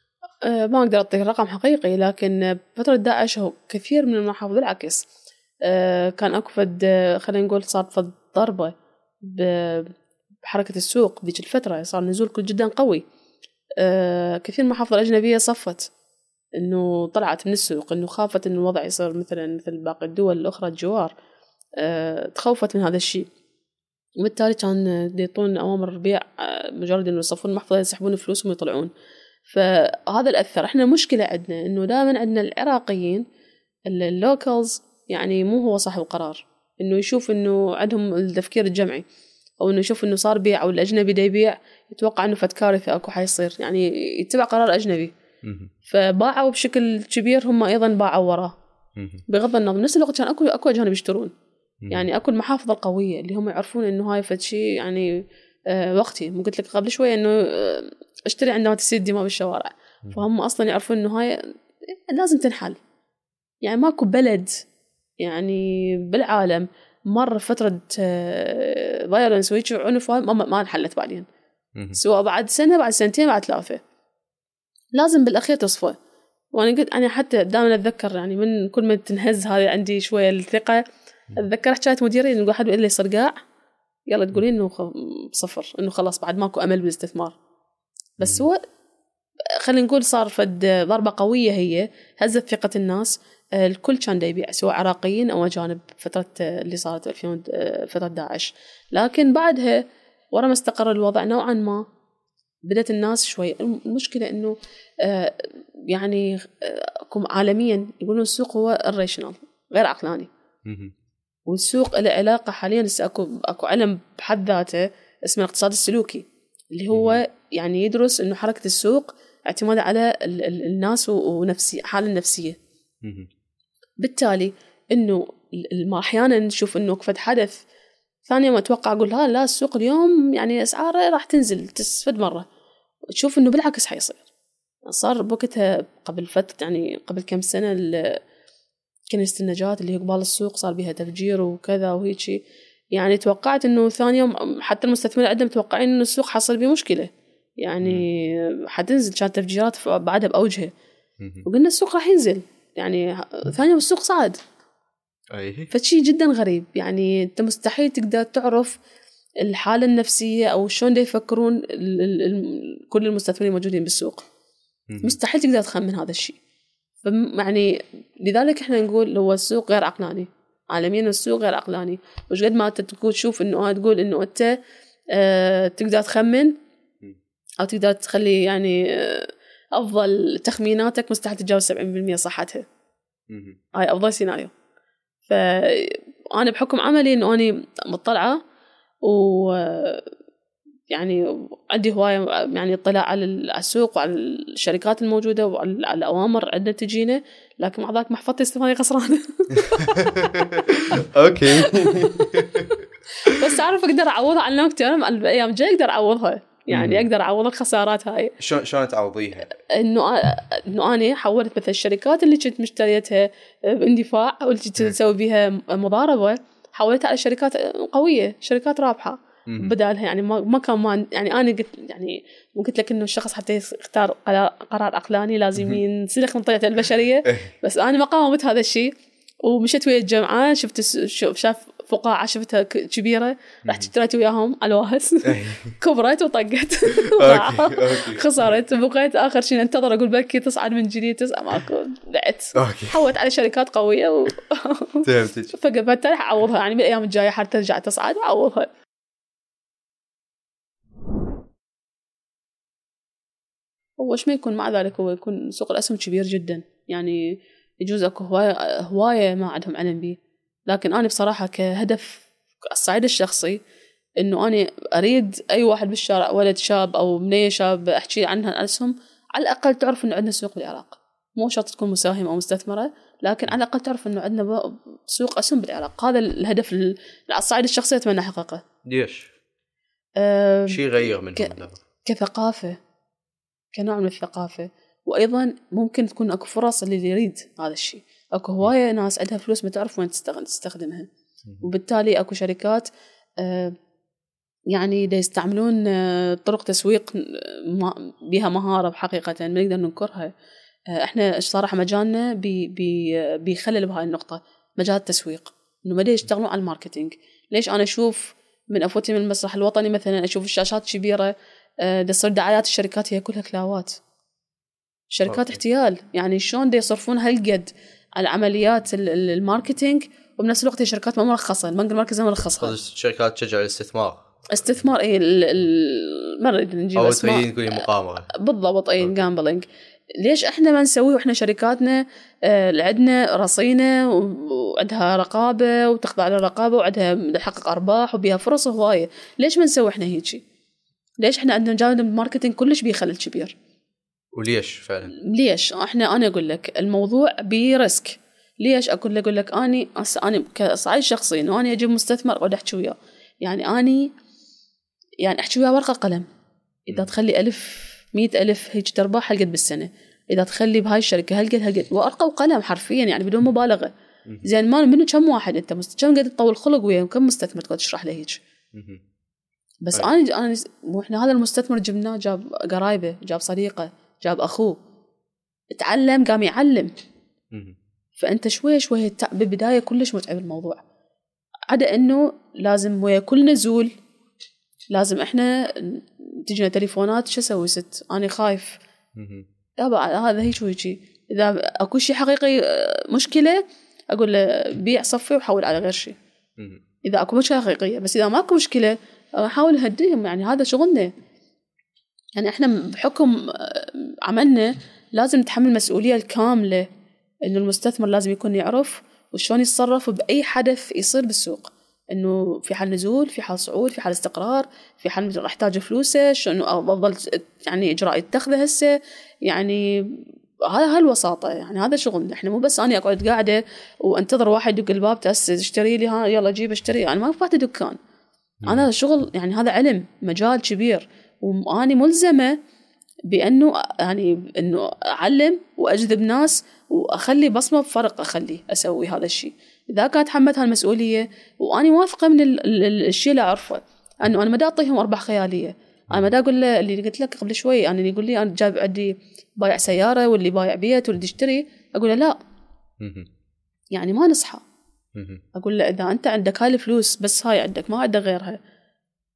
Speaker 1: أه ما أقدر أعطيك رقم حقيقي لكن بفتره داعش هو كثير من المحافظ بالعكس أه كان أكو فد خلينا نقول صار فد ضربة بحركة السوق ذيك الفترة صار نزول كل جدا قوي. أه كثير من المحافظ الأجنبية صفت إنه طلعت من السوق إنه خافت إنه الوضع يصير مثلا مثل باقي الدول الاخرى الجوار. أه تخوفت من هذا الشيء. وبالتالي كان يعطون أوامر بيع آه، مجرد إنه يصفون المحفظة يسحبون فلوسهم ويطلعون. فهذا اللي اثر إحنا مشكلة عندنا إنه دائما عندنا العراقيين اللوكلز يعني مو هو صاحب القرار. إنه يشوف إنه عندهم التفكير الجمعي أو إنه يشوف إنه صار بيع أو الأجنبي دا يبيع يتوقع إنه فد كارثة أكو حيصير. يعني يتبع قرار أجنبي. فباعوا بشكل كبير هم أيضا باعوا وراه. بغض النظر نفس الوقت كان أكو أكو أجانب يشترون. يعني اكو المحافظ القويه اللي هم يعرفون إنه هاي فد شيء يعني آه وقتي. مو قلت لك قبل شوية إنه آه أشتري عندما تسير الدماء بالشوارع. فهم أصلا يعرفون إنه هاي لازم تنحل. يعني ماكو بلد يعني بالعالم مر فترة فايولنس وهيك عنف ما انحلت بعدين. سواء بعد سنة بعد سنتين بعد ثلاثة. لازم بالأخير تصفى. وأنا قلت أنا حتى دائما أتذكر يعني من كل ما تنهز هذه عندي شوية الثقة أتذكر حكاية مديرين يقول حد اللي صرقاع يلا تقولين إنه صفر إنه خلاص بعد ماكو أمل بالاستثمار. بس هو خلينا نقول صار فد ضربة قوية هي هزت ثقة الناس. الكل كان دا يبيع سواء عراقيين أو أجانب فترة اللي صارت 2000 فترة داعش. لكن بعدها ورا ما استقر الوضع نوعا ما بدأت الناس شوي. المشكلة إنه يعني عالميا يقولون السوق هو الريشنال غير عقلاني. والسوق له علاقة حاليا اكو أكو علم بحد ذاته اسمه الاقتصاد السلوكي اللي هو يعني يدرس إنه حركة السوق اعتماد على الناس ونفسي حالة النفسية. بالتالي إنه أحيانا نشوف إنه فد حدث ثاني يوم أتوقع أقول ها لا السوق اليوم يعني أسعاره راح تنزل تسفد مرة. تشوف إنه بالعكس حيصير. صار بوقتها قبل فترة يعني قبل كم سنة كنيسة النجاة اللي هي قبال السوق صار بها تفجير وكذا وهيك يعني توقعت إنه ثاني يوم حتى المستثمرين عندهم متوقعين إنه السوق حصل به مشكلة. يعني حتنزل كانت تفجيرات بعدها بأوجها وقلنا السوق راح ينزل. يعني ثاني يوم السوق صعد.
Speaker 3: أي.
Speaker 1: فشي جدا غريب. يعني أنت مستحيل تقدر تعرف الحالة النفسية أو شلون يفكرون ال ال ال كل المستثمرين الموجودين بالسوق. مستحيل تقدر تخمن هذا الشيء. يعني لذلك إحنا نقول هو السوق غير عقلاني. عالميا السوق غير عقلاني. وش قد ما أنت تقول تشوف إنه تقول إنه أنت آه تقدر تخمن أو تقدر تخلي يعني آه أفضل تخميناتك مستحيل تتجاوز 70% صحتها. هاي أفضل سيناريو. فانا بحكم عملي إنه أني مطلعة و يعني عندي هواية يعني اطلاع على السوق وعلى الشركات الموجودة وعلى الأوامر عندنا تجينا لكن مع ذلك محفظتي استثمارية خسرانة
Speaker 3: أوكي.
Speaker 1: بس أعرف أقدر أعوضها على نوكتي أنا الأيام الجاية أقدر أعوضها. يعني أقدر أعوض الخسارات هاي.
Speaker 3: شلون شلون تعوضيها؟
Speaker 1: إنه إنه أنا حولت مثلا الشركات اللي كنت مشتريتها باندفاع أو اللي كنت أسوي بها مضاربة حولتها على شركات قوية شركات رابحة. بدالها يعني ما كان ما يعني أنا قلت يعني قلت لك إنه الشخص حتى يختار قرار عقلاني لازم ينسلخ من طريقة البشرية. بس أنا ما قاومت هذا الشيء ومشيت ويا الجمعه شفت شاف فقاعة شفتها كبيرة رحت اشتريت وياهم على الواهس كبرت وطقت. خسرت. بقيت آخر شيء انتظر أقول بلكي تصعد من جديد تسعة ماكو بعت حولت على شركات قوية و... فبالتالي أعوضها يعني بالأيام الجاية حتى ترجع تصعد وأعوضها. وش ما يكون مع ذلك؟ هو يكون سوق الأسهم كبير جدا. يعني يجوز أكو هواية هواية ما عندهم علم به لكن أنا بصراحة كهدف الصعيد الشخصي إنه أنا أريد أي واحد بالشارع ولد شاب أو بنية شاب أحكي عنها الأسهم على الأقل تعرف إنه عندنا سوق بالعراق. مو شرط تكون مساهمة أو مستثمرة لكن على الأقل تعرف إنه عندنا سوق أسهم بالعراق. هذا الهدف على الصعيد الشخصي أتمنى أحققه.
Speaker 3: ليش؟
Speaker 1: أه
Speaker 3: شيء يغير من
Speaker 1: ك... كثقافة. كنوع من الثقافة. وأيضا ممكن تكون أكو فرص اللي يريد هذا الشيء أكو هواية ناس عندها فلوس ما تعرف وين تستخدمها. وبالتالي أكو شركات آه يعني دا يستعملون آه، طرق تسويق آه، ما- بها مهارة بحقيقة ما نقدر ننكرها. إحنا صراحة مجالنا بي بي بيخلل بهاي النقطة. مجال التسويق. إنه بدأ يشتغلون على ال marketing؟ ليش أنا أشوف من أفوتي من المسرح الوطني مثلا أشوف الشاشات كبيرة دا تصير دعايات الشركات هي كلها كلاوات. شركات
Speaker 3: okay.
Speaker 1: احتيال. يعني شلون دا يصرفون هالقد على عمليات ال- ال- ال marketing وبنفس الوقت هي شركات ما مرخصة. البنك المركزي مرخصها.
Speaker 3: قصدك الشركات تشجع الاستثمار.
Speaker 1: استثمار اي ال- ال- ما نريد نجيب أو
Speaker 3: تريدين تقولي مقامره
Speaker 1: بالضبط اي. gambling ليش إحنا ما نسويه وإحنا شركاتنا آه عندنا رصينة وعندها رقابة وتخضع للرقابة وعندها تحقق أرباح وبيها فرص هوايه ليش ما نسوي إحنا هيجي ليش إحنا عندنا جانب ال marketing كلش بيه خلل كبير
Speaker 3: وليش فعلا؟
Speaker 1: ليش إحنا أنا أقول لك الموضوع ب risk ليش أقول لك أقول لك أني أنا كصعيد شخصي إنه أنا أجيب مستثمر اقعد أحكي وياه يعني اني يعني أحكي وياه ورقة قلم
Speaker 3: إذا.
Speaker 1: تخلي ألف مئة ألف هيك تربح هالقد بالسنة إذا تخلي بهاي الشركة هالقد هالقد ورقة وقلم حرفيا يعني بدون
Speaker 3: مبالغة.
Speaker 1: زين ما منو كم واحد أنت. كم قد تطول خلق وياه كم مستثمر تقعد تشرح له هيك. بس
Speaker 3: أي.
Speaker 1: أنا أنا وإحنا هذا المستثمر جبناه جاب قرايبه جاب صديقه جاب أخوه تعلم قام يعلم. فأنت شوي شوي بالبداية كلش متعب الموضوع عدا إنه لازم ويا كل نزول لازم إحنا تجينا تليفونات شو أسوي ست أنا خايف. يابا هذا هيك وهيك إذا أكو شيء حقيقي آه، مشكلة أقول له بيع صفي وحول على غير شيء. إذا أكو مشكلة حقيقية بس إذا ماكو مشكلة أحاول أهديهم يعني هذا شغلنا. يعني إحنا بحكم آه، عملنا لازم نتحمل المسؤوليه الكاملة إنه المستثمر لازم يكون يعرف وشلون يتصرف باي حدث يصير بالسوق. إنه في حال نزول في حال صعود في حال استقرار في حال راح أحتاج فلوسه شنو أفضل يعني إجراء يتخذه هسه. يعني هذا هالوساطه يعني هذا شغلنا. إحنا مو بس أنا اقعد قاعدة وأنتظر واحد يدق الباب تأسس اشتري لي ها يلا جيب اشتري. أنا ما فاتح دكان أنا شغل يعني هذا علم مجال كبير وأني ملزمة بأنه يعني إنه أعلم وأجذب ناس وأخلي بصمة بفرق أخلي أسوي هذا الشيء إذا كانت تحملت هالمسؤولية وأني واثقة من ال- ال- ال- الشيء اللي أعرفه أنه أنا ما أعطيهم أرباح خيالية أنا ما أقول له اللي قلت لك قبل شوي أنا اللي يقول لي أنا جايب عندي بايع سيارة واللي بايع بيت واللي يشتري أقول له لا. يعني ما نصحى. أقول له إذا أنت عندك هاي الفلوس بس هاي عندك ما عندك غيرها.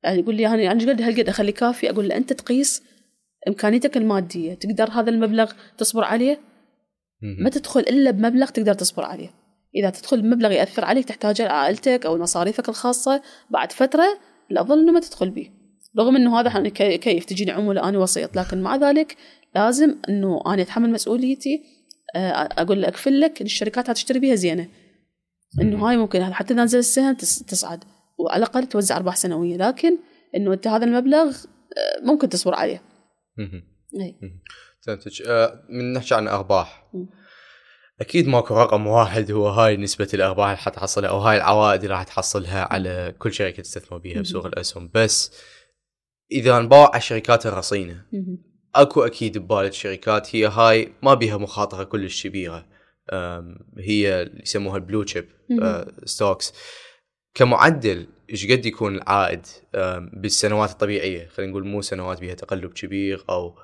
Speaker 1: يعني يقول لي أنا يعني قد هالقد أخلي كافي أقول له أنت تقيس إمكانيتك المادية تقدر هذا المبلغ تصبر عليه. ما تدخل إلا بمبلغ تقدر تصبر عليه. إذا تدخل بمبلغ يأثر عليك تحتاجه لعائلتك أو مصاريفك الخاصة بعد فترة الافضل إنه ما تدخل به رغم إنه هذا يعني كي- كيف تجيني عمولة أنا وسيط. لكن مع ذلك لازم إنه أنا أتحمل مسؤوليتي آه، أقول لك اكفل لك الشركات هتشتري بيها زينة. إنه هاي ممكن حتى تنزل السهم تس- تصعد وعلى الأقل توزع أرباح سنوية. لكن إنه أنت هذا المبلغ آه، ممكن تصبر عليه. اي
Speaker 3: فهمتك. آه، من نحكي عن ارباح. أكيد ماكو رقم واحد هو هاي نسبة الأرباح اللي حتحصلها أو هاي العوائد اللي راح تحصلها على كل شركة تستثمر بيها
Speaker 1: مم.
Speaker 3: بسوق الأسهم. بس إذا انباع الشركات
Speaker 1: الرصينة.
Speaker 3: أكو أكيد ببالك شركات هي هاي ما بيها مخاطرة كلش كبيرة. هي اللي يسموها ال blue chip
Speaker 1: مهم.
Speaker 3: stocks. كمعدل إيش قد يكون العائد بالسنوات الطبيعية؟ خلينا نقول مو سنوات بيها تقلب كبير أو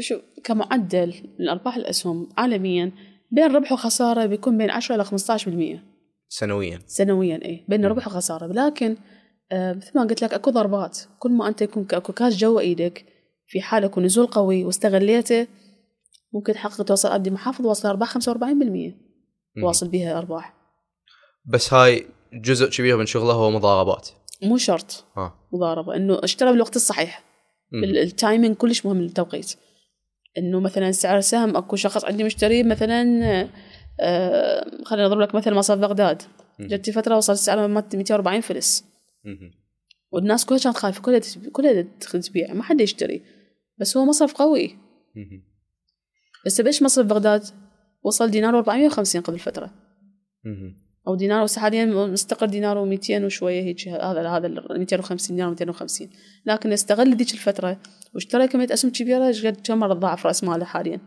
Speaker 1: شوف كمعدل من ارباح الأسهم عالميا بين ربح وخسارة بيكون بين 10 إلى 15%
Speaker 3: سنويا.
Speaker 1: سنويا اي بين ربح وخسارة. لكن آه مثل ما قلت لك أكو ضربات. كل ما أنت يكون أكو كاش جوا إيدك في حال اكو نزول قوي واستغليته ممكن تحقق توصل ابدي محافظ واصل أرباح 45%
Speaker 3: مم.
Speaker 1: واصل بيها أرباح
Speaker 3: بس هاي جزء كبير من شغله هو مضاربات
Speaker 1: مو شرط
Speaker 3: ها
Speaker 1: مضاربة إنه اشترى بالوقت الصحيح
Speaker 3: مم.
Speaker 1: ال- timing كلش مهم التوقيت إنه مثلا سعر السهم أكو شخص عندي مشتري مثلا آه خلينا نضرب لك مثل مصرف بغداد. جت فترة وصل السعر 240 فلس
Speaker 3: مم.
Speaker 1: والناس كلها كانت خايفة كلها كلها تبيع ما حد يشتري بس هو مصرف قوي
Speaker 3: مم.
Speaker 1: بس بيش مصرف بغداد وصل دينار 450 قبل
Speaker 3: فترة.
Speaker 1: أو دينار حاليا مستقر دينار و200 وشوية هيك هذا هذا ال 250 دينار 250 لكن استغل ذيك الفترة واشترى كمية أسهم كبيرة إيش قد كم مرة ضاعف رأس ماله حاليا.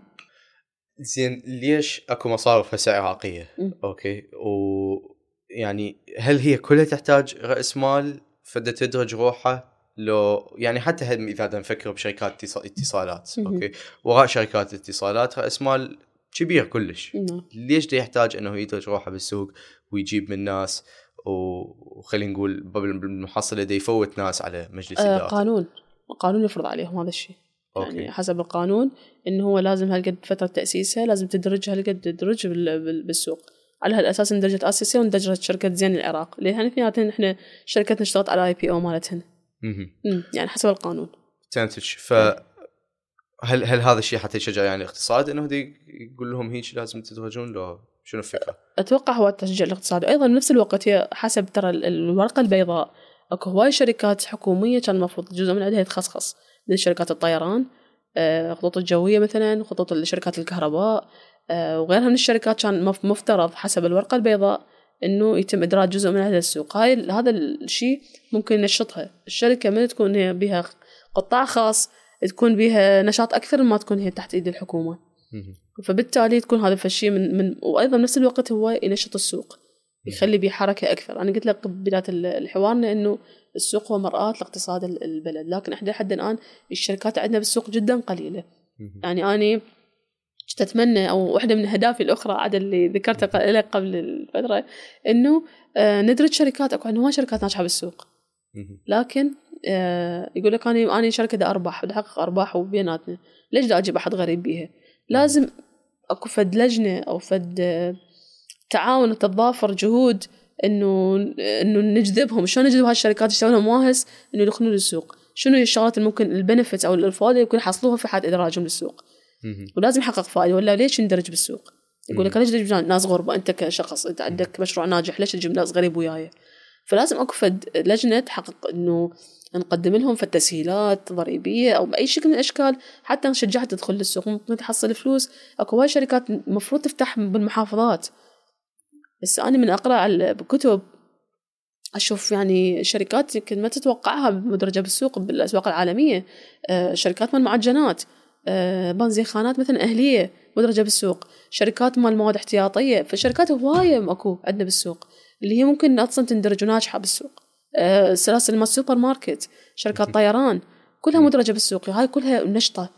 Speaker 3: زين ليش أكو مصارف هسه عراقيه؟ أوكي. ويعني هل هي كلها تحتاج رأس مال فدا تدرج روحها لو يعني حتى إذا نفكر بشركات اتص- اتصالات. أوكي؟ وراء شركات الاتصالات راس مال كبير كلش.
Speaker 1: نعم.
Speaker 3: ليش دا يحتاج إنه يدرج روحه بالسوق ويجيب من ناس؟ وخلينا نقول بالمحصلة دا يفوت ناس على مجلس
Speaker 1: آه
Speaker 3: اداره
Speaker 1: قانون. قانون يفرض عليهم هذا الشيء.
Speaker 3: أوكي.
Speaker 1: يعني حسب القانون انه هو لازم هالقد فترة تاسيسها لازم تدرج هالقد تدرج بال- بال- بالسوق. على هالأساس اندرجت آسياسيل واندرجت شركة زين العراق. لأن اثنيناتهم إحنا شركتنا اشتغلت على IPO مالتهن. أمم، يعني حسب القانون.
Speaker 3: فهمتك ف هل هل هذا الشيء حتى يشجع يعني الاقتصاد إنه دي يقول لهم هيك لازم تدرجون لو شنو الفكرة؟
Speaker 1: أتوقع هو تشجيع الاقتصاد. وأيضا بنفس الوقت هي حسب ترى ال- الورقه البيضاء أكو هواي شركات حكومية كان المفروض جزء من عندها يتخصص مثل شركات الطيران آه، خطوط الجوية مثلا خطوط شركات الكهرباء آه، وغيرها من الشركات كان مف- مفترض حسب الورقة البيضاء إنه يتم إدراج جزء من هذا السوق. هاي هذا الشيء ممكن ينشطها الشركة من تكون هي بها قطاع خاص تكون بها نشاط أكثر ما تكون هي تحت إيد
Speaker 3: الحكومة.
Speaker 1: فبالتالي تكون هذا الشيء من من وأيضا بنفس الوقت هو ينشط السوق يخلي به حركة أكثر. أنا قلت لك بدايه ال- الحوار إنه السوق هو مرآة لاقتصاد ال- البلد. لكن إحنا لحد الآن الشركات عندنا بالسوق جدا
Speaker 3: قليلة.
Speaker 1: يعني اني كنت أتمنى أو واحدة من أهدافي الأخرى عاد اللي ذكرتها لك قبل الفترة إنه آه، ندرج شركات اكو عندنا هواي شركات ناجحة بالسوق. لكن آه، يقول لك أنا أنا شركة دا اربح بدي أحقق أرباح وبيناتنا. ليش دا أجيب أحد غريب بيها؟ لازم أكو فد لجنة أو فد آه، تعاون وتتضافر جهود إنه إنه نجذبهم. شلون نجذب هالشركات يشتغلون مواهس إنه يدخلون للسوق. شنو الشغلات اللي ممكن البنفتس أو الفوائد اللي يمكن يحصلوها في حال إدراجهم للسوق. ولازم يحقق فائدة. ولا ليش يندرج بالسوق؟ يقول لك ليش تجيب ناس غربة. أنت كشخص أنت عندك مشروع ناجح ليش تجيب ناس غريب وياي؟ فلازم أكو فد لجنة تحقق إنه نقدم لهم في التسهيلات ضريبية أو بأي شكل من الأشكال. حتى نشجعها تدخل للسوق ممكن تحصل فلوس. أكو هواي شركات المفروض تفتح بالمحافظات. بس أنا من أقرأ على بكتب أشوف يعني شركات يمكن ما تتوقعها مدرجة بالسوق بالأسواق العالمية. آه، شركات مال معجنات. آه، بانزينخانات مثلا أهلية مدرجة بالسوق شركات مال مواد احتياطية فشركات هواية أكو عندنا بالسوق اللي هي ممكن أصلا تندرج وناجحة بالسوق. آه، سلاسل مال سوبر ماركت شركات طيران كلها مدرجة بالسوق هاي كلها نشطة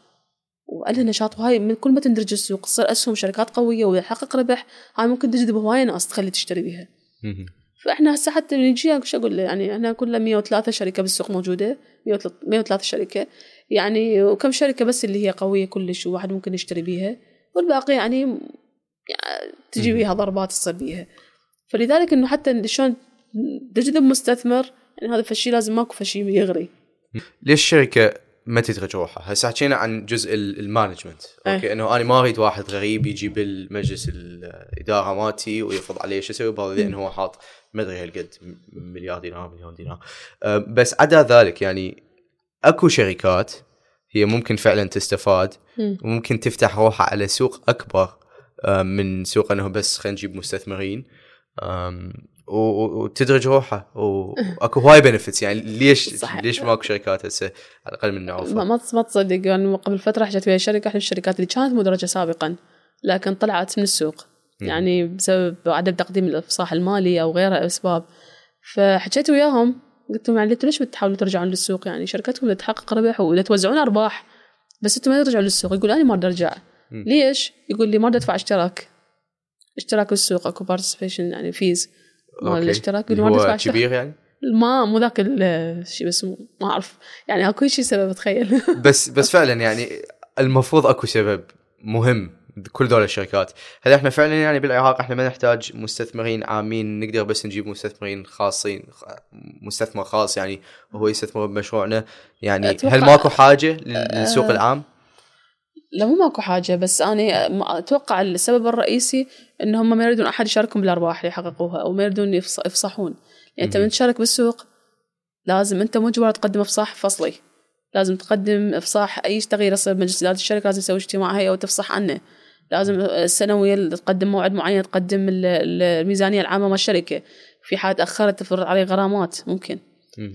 Speaker 1: وعليها نشاط وهاي من كل ما تندرج السوق تصير أسهم شركات قوية وتحقق ربح هاي ممكن تجذب هواي ناس تخلي تشتري بيها
Speaker 3: مهم.
Speaker 1: فإحنا هسه حتى نجي شو أقول؟ يعني إحنا كلنا 103 شركة بالسوق موجودة 103 شركة. يعني وكم شركة بس اللي هي قوية كلش وواحد ممكن يشتري بيها والباقي يعني يعني تجي بيها ضربات تصير بيها. فلذلك إنه حتى شلون تجذب مستثمر يعني هذا فشي لازم ماكو فشي يغري.
Speaker 3: ليش الشركة ما تدرج روحها؟ هسه حكينا عن جزء ال- management.
Speaker 1: إيه.
Speaker 3: أوكي إنه أنا ما أريد واحد غريب يجي بالمجلس الإدارة مالتي ويفرض علي شو أسوي بهذا لأن هو حاط ما أدري هالقد مليار دينار مليون دينار. أه، بس عدا ذلك يعني اكو شركات هي ممكن فعلا تستفاد
Speaker 1: مم.
Speaker 3: وممكن تفتح روحها على سوق أكبر من سوق إنه بس خلينا نجيب مستثمرين. وتدرج روحها وأكو هواي بنفتس يعني ليش
Speaker 1: صح.
Speaker 3: ليش ماكو شركات هسه؟ على الأقل من نعرفها.
Speaker 1: ما ما تصدق. يعني قبل فترة حكيت ويا شركة احد الشركات اللي كانت مدرجة سابقا لكن طلعت من السوق. يعني بسبب عدم تقديم الأفصاح المالي أو غيرها أسباب. فحكيت وياهم قلت لهم يعني أنتوا ليش بتحاولوا ترجعون للسوق؟ يعني شركتكم بدها تحقق ربح وبدها توزعون أرباح بس أنتم ما ترجعون للسوق. يقول أنا ما أريد
Speaker 3: أرجع.
Speaker 1: ليش؟ يقول لي ما أريد أدفع اشتراك. اشتراك بالسوق أكو participation يعني fees مال. الاشتراك يقول ما أريد أدفع
Speaker 3: كبير يعني؟
Speaker 1: ما مو ذاك الشيء بس ما أعرف. يعني أكو شيء سبب تخيل.
Speaker 3: بس بس فعلا يعني المفروض أكو سبب مهم. كل دول الشركات. هل إحنا فعلا يعني بالعراق إحنا ما نحتاج مستثمرين عامين نقدر بس نجيب مستثمرين خاصين مستثمر خاص يعني وهو يستثمر بمشروعنا. يعني هل ماكو حاجة لل- للسوق العام؟
Speaker 1: لا مو ماكو حاجة بس أنا ما- أتوقع السبب الرئيسي إن هم ما يريدون أحد يشاركهم بالأرباح اللي يحققوها أو ما يريدون يفص- يفصحون. يعني
Speaker 3: مهم.
Speaker 1: من تشارك بالسوق لازم مو مجبر تقدم إفصاح فصلي. لازم تقدم إفصاح أي تغيير يصير بمجلس إدارة الشركة لازم تسوي اجتماع هيئة وتفصح عنه. لازم السنوية تقدم موعد معين تقدم ال- ال- الميزانية العامة مال الشركة. في حال تأخرت تفرض عليه غرامات ممكن.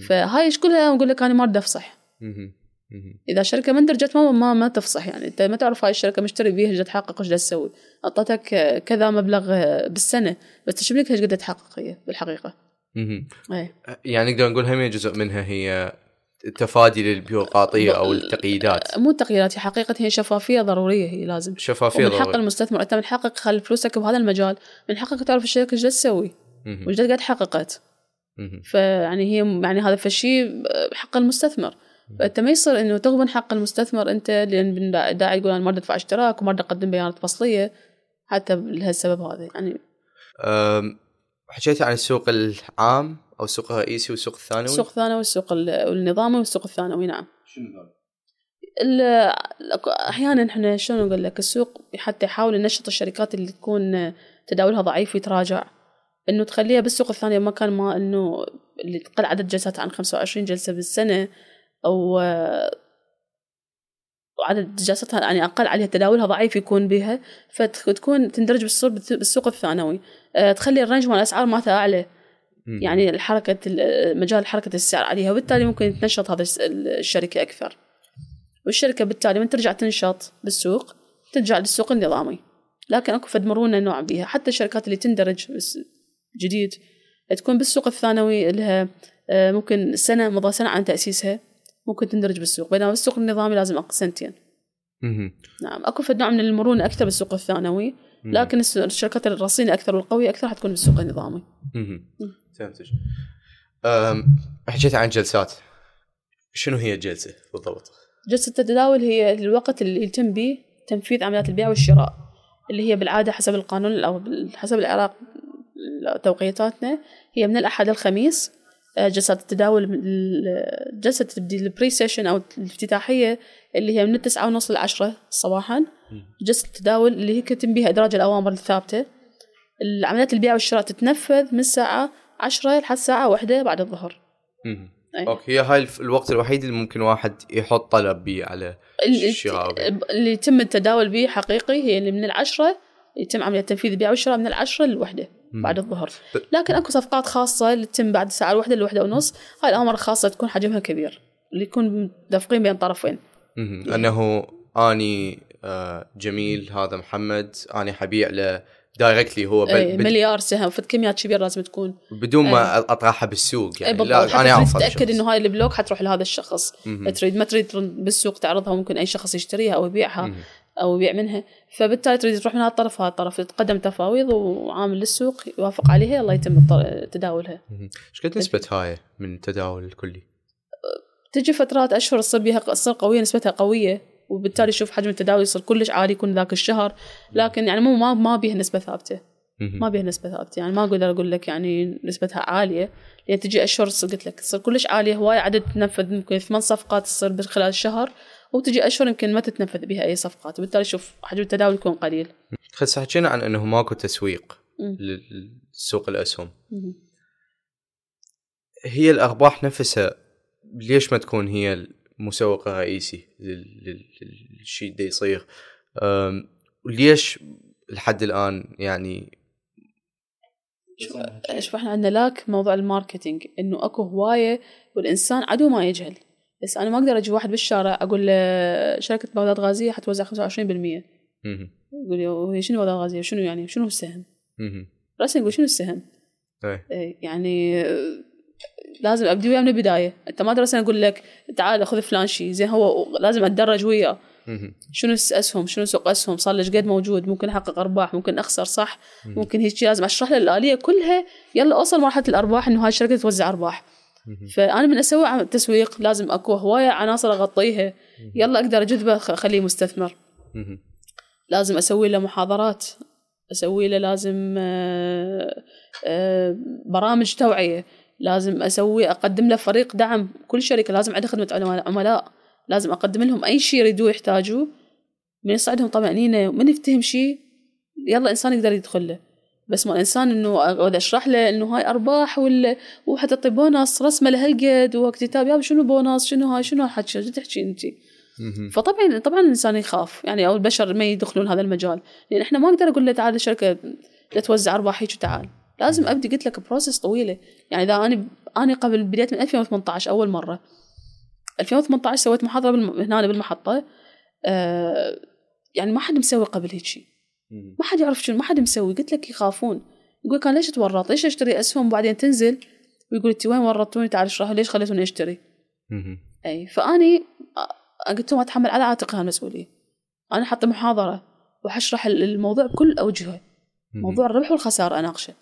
Speaker 1: فهاي إيش كلها؟ أقول لك أنا ما أريد أفصح. إذا شركة ما اندرجت ما ما, ما تفصح يعني. أنت ما تعرف هاي الشركة مشتري بيها إيش تحقق إيش تسوي. أعطتك كذا مبلغ بالسنة بس تشوف لك إيش قد تحقق هي
Speaker 3: بالحقيقة.
Speaker 1: إيه.
Speaker 3: يعني نقدر نقول هم جزء منها هي التفادي للبيروقراطية أو التقييدات؟
Speaker 1: مو التقييدات هي حقيقة هي شفافية ضرورية هي لازم.
Speaker 3: شفافية
Speaker 1: ومن حق. المستثمر أنت من حقك خلي فلوسك بهذا المجال. من حقك تعرف الشركة إيش تسوي. وإيش قاعد حققت. فيعني هي يعني هذا فشي بحق المستثمر. فأنت ما يصير إنه تغبن حق المستثمر أنت لأن دا- داعي يقول أنا ما ادفع اشتراك وما أقدم بيانات فصلية. حتى لهالسبب هذا يعني.
Speaker 3: حكيت عن السوق العام. أو السوق الرئيسي والسوق الثانوي
Speaker 1: السوق الثانوي والسوق ال- النظامي والسوق الثانوي نعم.
Speaker 3: شنو
Speaker 1: أحيانا إحنا شلون نقول لك؟ السوق حتى يحاول ينشط الشركات اللي تكون تداولها ضعيف ويتراجع. إنه تخليها بالسوق الثاني مكان ما إنه اللي تقل عدد جلسات عن 25 جلسة بالسنة أو وعدد جلساتها يعني أقل عليها تداولها ضعيف يكون بها فتكون تندرج بالسوق بالسوق الثانوي. أه، تخلي الرينج مال الأسعار مالتها
Speaker 3: أعلى.
Speaker 1: يعني الحركة مجال حركة السعر عليها وبالتالي ممكن تنشط هذا الس- الشركة أكثر. والشركة بالتالي من ترجع تنشط بالسوق ترجع للسوق النظامي. لكن أكو فد مرونة نوع بيها. حتى الشركات اللي تندرج بس جديد تكون بالسوق الثانوي لها آه، ممكن سنة مضى سنة عن تأسيسها ممكن تندرج بالسوق. بينما بالسوق النظامي لازم أقل سنتين. نعم. أكو فد نوع من المرونة أكثر بالسوق الثانوي. لكن الشركات الرصينة أكثر والقوية أكثر حتكون بالسوق النظامي.
Speaker 3: مهم. فهمتك. حكيت عن جلسات. شنو هي الجلسة بالضبط؟
Speaker 1: جلسة التداول هي الوقت اللي يتم به تنفيذ عمليات البيع والشراء اللي هي بالعادة حسب القانون أو حسب العراق توقيتاتنا هي من الأحد الخميس. جلسات التداول ال- جلسة ال pre-session أو الافتتاحية اللي هي من التسعة ونص للعشرة صباحا جلسة التداول اللي هي يتم بها إدراج الأوامر الثابتة العمليات البيع والشراء تتنفذ من الساعة عشرة لحد الساعة واحدة بعد الظهر
Speaker 3: مهم.
Speaker 1: أي.
Speaker 3: أوكي هاي الوقت الوحيد اللي ممكن واحد يحط طلب بيه على
Speaker 1: ال-
Speaker 3: الشراء.
Speaker 1: اللي يتم التداول به حقيقي هي اللي من العشرة يتم عملية تنفيذ البيع والشراء من العشرة للوحدة. بعد الظهر. لكن أكو صفقات خاصة اللي تتم بعد الساعة الواحدة للوحدة ونص هاي الأوامر الخاصة تكون حجمها كبير اللي يكون متفقين بين طرفين.
Speaker 3: أنه آني آه، جميل هذا محمد آني حبيع له directly هو بل
Speaker 1: أي
Speaker 3: بد-
Speaker 1: مليار سهم فد كميات كبيرة لازم تكون.
Speaker 3: بدون ما أطرحها بالسوق يعني
Speaker 1: بالضبط.
Speaker 3: لا أنا
Speaker 1: أعرف
Speaker 3: الشخص.
Speaker 1: إنه هاي ال block حتروح لهذا الشخص. تريد ما تريد بالسوق تعرضها ممكن أي شخص يشتريها أو يبيعها. أو يبيع منها. فبالتالي تريد تروح من هذا الطرف تقدم تفاويض وعامل للسوق يوافق عليها الله يتم تداولها.
Speaker 3: إيش قد نسبة هاي من التداول الكلي؟
Speaker 1: تجي فترات أشهر تصير بها تصير قوية نسبتها قوية وبالتالي شوف حجم التداول يصير كلش عالي يكون ذاك الشهر لكن يعني مو ما ما بيها نسبة ثابتة
Speaker 3: مهم.
Speaker 1: ما بيها نسبة ثابتة يعني ما أقدر أقول لك يعني نسبتها عالية لأن تجي أشهر قلت لك تصير كلش عالية هواي عدد تنفذ ممكن ثمان صفقات تصير خلال الشهر وتجي أشهر يمكن ما تتنفذ بها أي صفقات. وبالتالي شوف حجم التداول يكون قليل.
Speaker 3: خلص حكينا عن إنه ماكو تسويق. لسوق
Speaker 1: الأسهم.
Speaker 3: هي الأرباح نفسها ليش ما تكون هي المسوق الرئيسي لل- لل- للشيء اللي يصير؟ وليش لحد الآن يعني؟
Speaker 1: شوف إحنا عندنا لاك موضوع الماركتينج إنه أكو هواية والإنسان عدو ما يجهل. بس أنا ما أقدر أجي واحد بالشارع أقول له شركة بغداد غازية حتوزع 25%
Speaker 3: مهم.
Speaker 1: يقول لي وهي شنو بغداد غازية؟ شنو يعني؟ شنو السهم. راسا يقول شنو السهم؟
Speaker 3: إيه.
Speaker 1: إيه، يعني آه، لازم أبدي وياه من البداية. أنت ما درسنا أقول لك تعال خذ فلان شيء زين هو لازم أتدرج وياه. شنو الأسهم؟ شنو سوق أسهم؟ صار له قد موجود. ممكن أحقق أرباح ممكن أخسر صح؟ ممكن هيك لازم. أشرح له الآلية كلها يلا أوصل مرحلة الأرباح إنه هاي الشركة توزع
Speaker 3: أرباح.
Speaker 1: فأنا من أسوي تسويق لازم أكو هواية عناصر أغطيها. يلا أقدر اجذبه أخليه مستثمر. لازم أسوي له محاضرات. أسوي له لازم آه، آه، برامج توعية. لازم أسوي أقدم له فريق دعم. كل شركة لازم عندها خدمة عملاء- لازم أقدم لهم أي شيء يريدوه يحتاجوه. من يصعدهم طمأنينة من يفتهم شيء يلا إنسان يقدر يدخل له. بس ما الانسان إنه اقعد أشرح له إنه هاي أرباح ولا وحتعطي بونص رسمه لهالقد وكتاب يا شنو بونص؟ شنو هاي؟ شنو هالحكي؟ شو تحكي
Speaker 3: أنت.
Speaker 1: فطبعا طبعا الإنسان يخاف. يعني أو البشر ما يدخلون هذا المجال. لأن إحنا ما أقدر أقول له تعال الشركة لا توزع أرباح هيك وتعال. لازم أبدي قلت لك process طويلة. يعني إذا أنا أنا قبل بديت من 2018 أول مرة. 2018 سويت محاضرة بالم... هنا بالمحطة. آه يعني ما حد مسوي قبل هيك شيء. ما حد يعرف شنو ما حد مسوي. قلت لك يخافون. يقول كان ليش تورط؟ ليش اشتري أسهم وبعدين تنزل؟ ويقول إنت وين ورطتوني؟ تعال اشرح ليش خليتوني أشتري. أي فأني قلت لهم أتحمل على عاتقي المسؤوليه أنا حاطه محاضرة وحشرح الموضوع بكل أوجهه. موضوع الربح والخسارة أناقشه.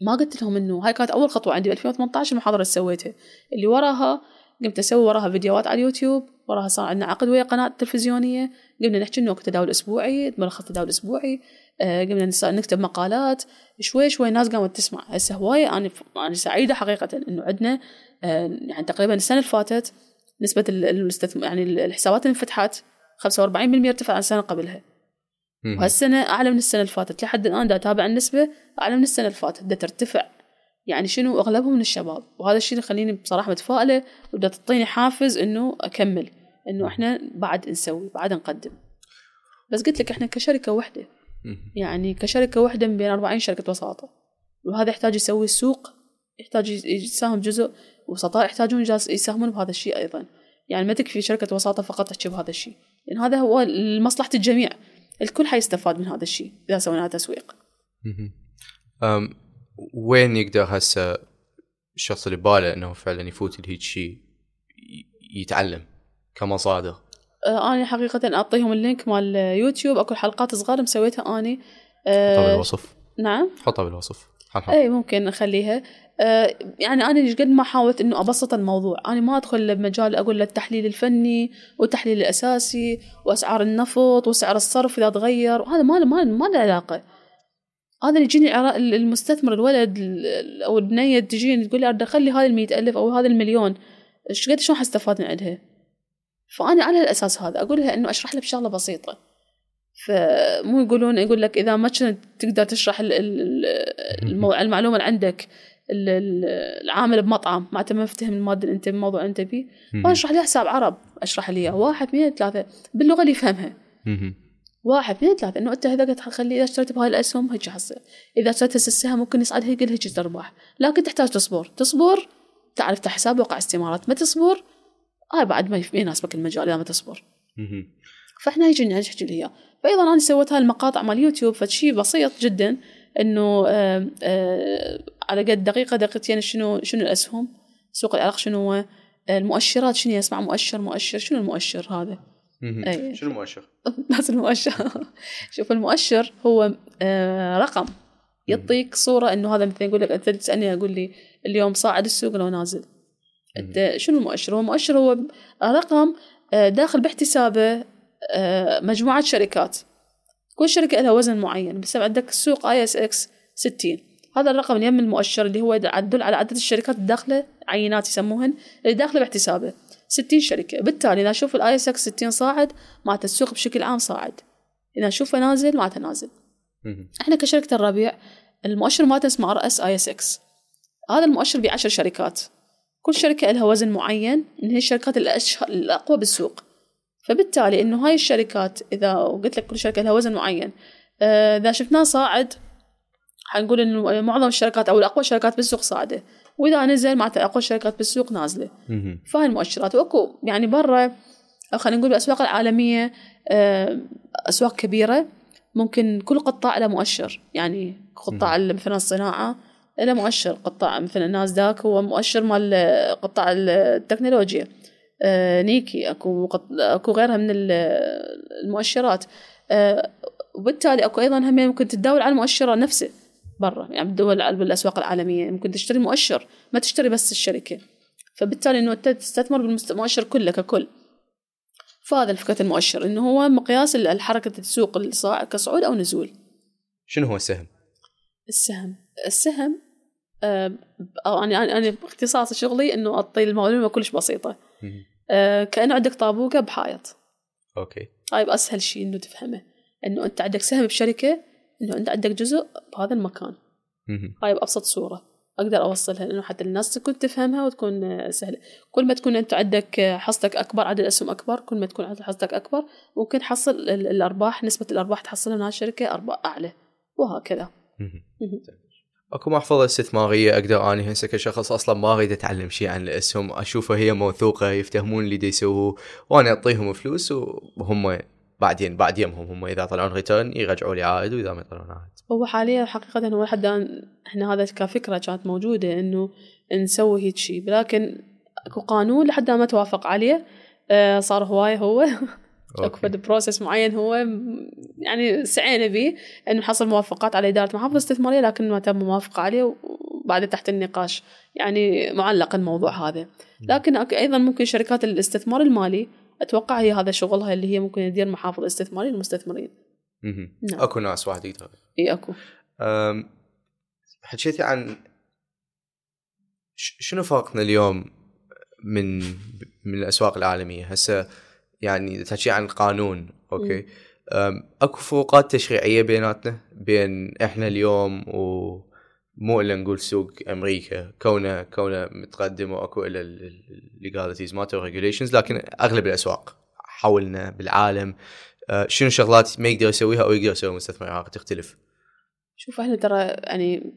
Speaker 1: ما قلت لهم إنه هاي كانت أول خطوة عندي ب 2018 المحاضره اللي سويتها. اللي وراها قمت أسوي وراها فيديوهات على اليوتيوب وراها صار عندنا عقد ويا قناة تلفزيونية. قمنا نحكي إنه تداول اسبوعي ملخص تداول اسبوعي آه قمنا نكتب مقالات. شوي شوي الناس قامت تسمع. هسه هواية أنا أنا سعيدة حقيقة إنه عندنا آه يعني تقريبا السنة اللي فاتت نسبة المستثمر يعني الحسابات اللي انفتحت 45% ارتفع عن السنة قبلها. وهالسنة أعلى من السنة اللي فاتت. لحد الآن دا أتابع النسبة أعلى من السنة اللي فاتت. دا ترتفع يعني شنو أغلبهم من الشباب. وهذا الشيء اللي يخليني بصراحة متفائلة ودا تعطيني حافز إنه أكمل إنه إحنا بعد نسوي بعد نقدم. بس قلت لك إحنا كشركة واحدة يعني كشركة واحدة من بين 40 شركة وساطة. وهذا يحتاج يسوي السوق يحتاج يساهم جزء وسطاء يحتاجون يساهمون بهذا الشيء أيضا. يعني ما تكفي شركة وساطة فقط تحكي بهذا الشيء لأن يعني هذا هو لمصلحة الجميع. الكل حيستفاد من هذا الشيء إذا سوينا تسويق.
Speaker 3: وين يقدر هسه الشخص اللي باله إنه فعلا يفوت لهيك شيء يتعلم كمصادر؟
Speaker 1: آه أنا حقيقه أعطيهم ال link مال يوتيوب أكو حلقات صغار مسويتها أني.
Speaker 3: آه حطها بالوصف.
Speaker 1: نعم.
Speaker 3: حطها بالوصف.
Speaker 1: إي ممكن نخليها. آه يعني أنا قد ما حاولت إنه أبسط الموضوع أنا ما أدخل بمجال أقول التحليل الفني والتحليل الأساسي وأسعار النفط وسعر الصرف إذا تغير وهذا ما ما ما له علاقة. هذا اللي يجيني المستثمر الولد أو البنية تجيني تقول لي ادخل لي هذه المية ألف أو هذا المليون. إيش قد شلون حستفاد من عندها؟ فأنا على الاساس هذا أقول لها إنه أشرح لها بشغله بسيطة. فمو يقولون يقول لك إذا ما كنت تقدر تشرح المعلومة اللي عندك العامل بمطعم ما ما مفتهم الماده اللي انت الموضوع أنت بيه فأنا أشرح لها حساب عرب أشرح لي واحد اثنين ثلاثة باللغة اللي يفهمها. واحد اثنين ثلاثة. إنه أنت هذا تخلي إذا اشتريت بهاي الأسهم هيك حصير إذا اشتريت السهم ممكن يصعد هيك هيك تربح. لكن تحتاج تصبر. تصبر تعرف حساب وقع استمارات. ما تصبر هاي آه بعد ما يناسبك المجال إذا ما تصبر. فإحنا هيك نحكي لها فايضا أنا سويت هاي المقاطع مال يوتيوب فشي بسيط جدا إنه آه، آه، على قد دقيقة دقيقتين شنو شنو الأسهم سوق العراق شنو هو المؤشرات شنو يسمع مؤشر مؤشر شنو المؤشر هذا؟
Speaker 3: شنو المؤشر؟
Speaker 1: بس المؤشر. شوف المؤشر هو آه رقم يعطيك صورة إنه هذا مثلا يقول لك أنت تسألني أقول لي اليوم صاعد السوق لو نازل. أنت شنو المؤشر؟ هو المؤشر هو رقم آه داخل باحتسابه آه مجموعة شركات. كل شركة لها وزن معين. بس عندك السوق ISX 60 هذا الرقم اللي يم المؤشر اللي هو يدل على عدد الشركات الداخلة عينات يسموهن اللي داخلة باحتسابه. 60 شركة. بالتالي إذا أشوف ال ISX 60 صاعد معناته السوق بشكل عام صاعد. إذا أشوفه نازل معناته نازل. إحنا كشركة الربيع المؤشر مالتنا اسمه ار اس اي اس إكس هذا المؤشر بعشر شركات. كل شركة لها وزن معين إن هي الشركات الأشهر الأقوى بالسوق. فبالتالي إنه هاي الشركات إذا قلت لك كل شركة لها وزن معين آه، إذا شفناه صاعد حنقول إنه معظم الشركات أو الأقوى الشركات بالسوق صاعدة. وإذا نزل معناته اقوى الشركات بالسوق نازلة. فهاي المؤشرات. وأكو يعني برا خلينا نقول بالاسواق العالمية آه، أسواق كبيرة ممكن كل قطاع له مؤشر. يعني قطاع مثلا الصناعة له مؤشر. قطاع مثلا الناسداك هو مؤشر مال قطاع التكنولوجيا. آه، نيكي أكو أكو غيرها من المؤشرات. آه، وبالتالي أكو أيضا هم ممكن تتداول على المؤشر نفسه برا يعني بالدول بالأسواق العالمية. ممكن تشتري مؤشر ما تشتري بس الشركة. فبالتالي إنه تستثمر بالمؤشر كله ككل. فهذا فكره المؤشر إنه هو مقياس الحركة السوق كصعود أو نزول.
Speaker 3: شنو هو السهم؟
Speaker 1: السهم. السهم آه، أنا أنا باختصاص شغلي إنه أعطي المعلومة كلش بسيطة. آه، كأنه عندك طابوقه بحائط.
Speaker 3: أوكي.
Speaker 1: هاي بأسهل شيء إنه تفهمه. إنه أنت عندك سهم بشركة إنه أنت عندك جزء بهذا المكان. هاي بابسط صورة. أقدر أوصلها لأنه حتى الناس تكون تفهمها وتكون سهلة. كل ما تكون أنت عندك حصتك أكبر عدد اسهم أكبر كل ما تكون حصتك أكبر ممكن تحصل الأرباح نسبة الأرباح تحصلها من هالشركه أرباح أعلى وهكذا.
Speaker 3: أكو محفظة استثمارية أقدر اني هسه كشخص أصلا ما أريد أتعلم شيء عن الأسهم. اشوفها هي موثوقة يفتهمون اللي يسووه وأنا أعطيهم فلوس وهم بعدين بعد يمهم هم إذا طلعون return يرجعوا لي عائد وإذا ما يطلعون عائد.
Speaker 1: هو حاليا حقيقه هو لحد الآن إحنا هذا كفكرة كانت موجودة إنه نسوي هيك شيء. لكن أكو قانون لحد ما توافق عليه. آه، صار هوايه هو.
Speaker 3: أكو.
Speaker 1: فد process معين هو. يعني سعينا به إنه نحصل موافقات على إدارة محافظة استثماريه لكن ما تم موافقة عليه وبعد تحت النقاش. يعني معلق الموضوع هذا. لكن أيضا ممكن شركات الاستثمار المالي أتوقع هي هذا شغلها اللي هي ممكن تدير محافظ استثماريه للمستثمرين. نعم.
Speaker 3: أكو ناس واحد يقدر.
Speaker 1: إي
Speaker 3: أكو. حكيتي عن شنو فرقنا اليوم من من الأسواق العالمية؟ هسه يعني تحكي عن القانون أوكي؟ أكو فروقات تشريعية بيناتنا بين إحنا اليوم ومو إلا نقول سوق أمريكا. كونه كونه متقدم وأكو إلا ال legalities مالته regulations لكن أغلب الأسواق حولنا بالعالم أه، شنو شغلات ما يقدر يسويها أو يقدر يسويها المستثمر العراقي تختلف.
Speaker 1: شوف إحنا ترى يعني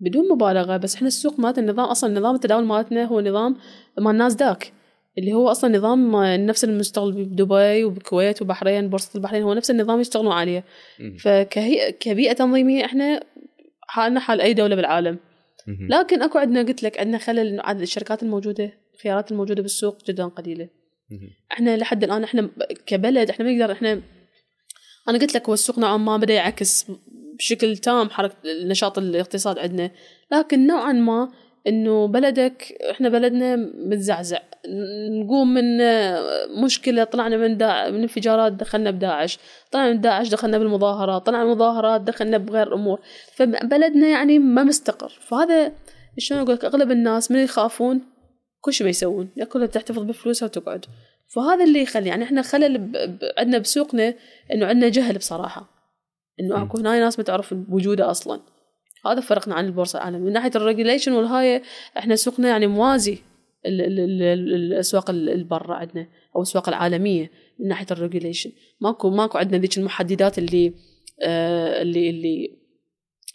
Speaker 1: بدون مبالغة بس إحنا السوق مالتنا النظام أصلا نظام التداول مالتنا هو نظام مال ناسداك اللي هو أصلا نظام نفس المشتغل بدبي وبالكويت وبحرين بورصة البحرين هو نفس النظام يشتغلون عليه.
Speaker 3: مهم.
Speaker 1: فكهي كبيئة تنظيمية إحنا حالنا حال أي دولة بالعالم. لكن أكو عندنا قلت لك عندنا خلل إنه عدد الشركات الموجودة الخيارات الموجودة بالسوق جدا
Speaker 3: قليلة.
Speaker 1: إحنا لحد الآن إحنا كبلد إحنا ما نقدر إحنا أنا قلت لك هو السوق نوعا ما بدأ يعكس بشكل تام حركه نشاط الاقتصاد عندنا لكن نوعا ما إنه بلدك إحنا بلدنا متزعزع. نقوم من مشكلة طلعنا من دا من انفجارات دخلنا بداعش. طلعنا من داعش دخلنا بالمظاهرات. طلعنا من المظاهرات دخلنا بغير امور فبلدنا يعني ما مستقر. فهذا شلون أقول لك؟ أغلب الناس من يخافون كل شيء ما يسوون. يا كلها تحتفظ بفلوسها وتقعد. فهذا اللي يخلي يعني إحنا خلل ب... ب... عندنا بسوقنا إنه عندنا جهل بصراحة.
Speaker 3: إنه.
Speaker 1: أكو هناي ناس ما تعرف وجوده أصلا. هذا فرقنا عن البورصة العالمية. من ناحية ال regulation والهاي إحنا سوقنا يعني موازي ال- ال- ال- ال- الأسواق ال- اللي برا عندنا أو الأسواق العالمية من ناحية ال regulation ماكو ماكو عندنا ذيك المحددات اللي آه اللي اللي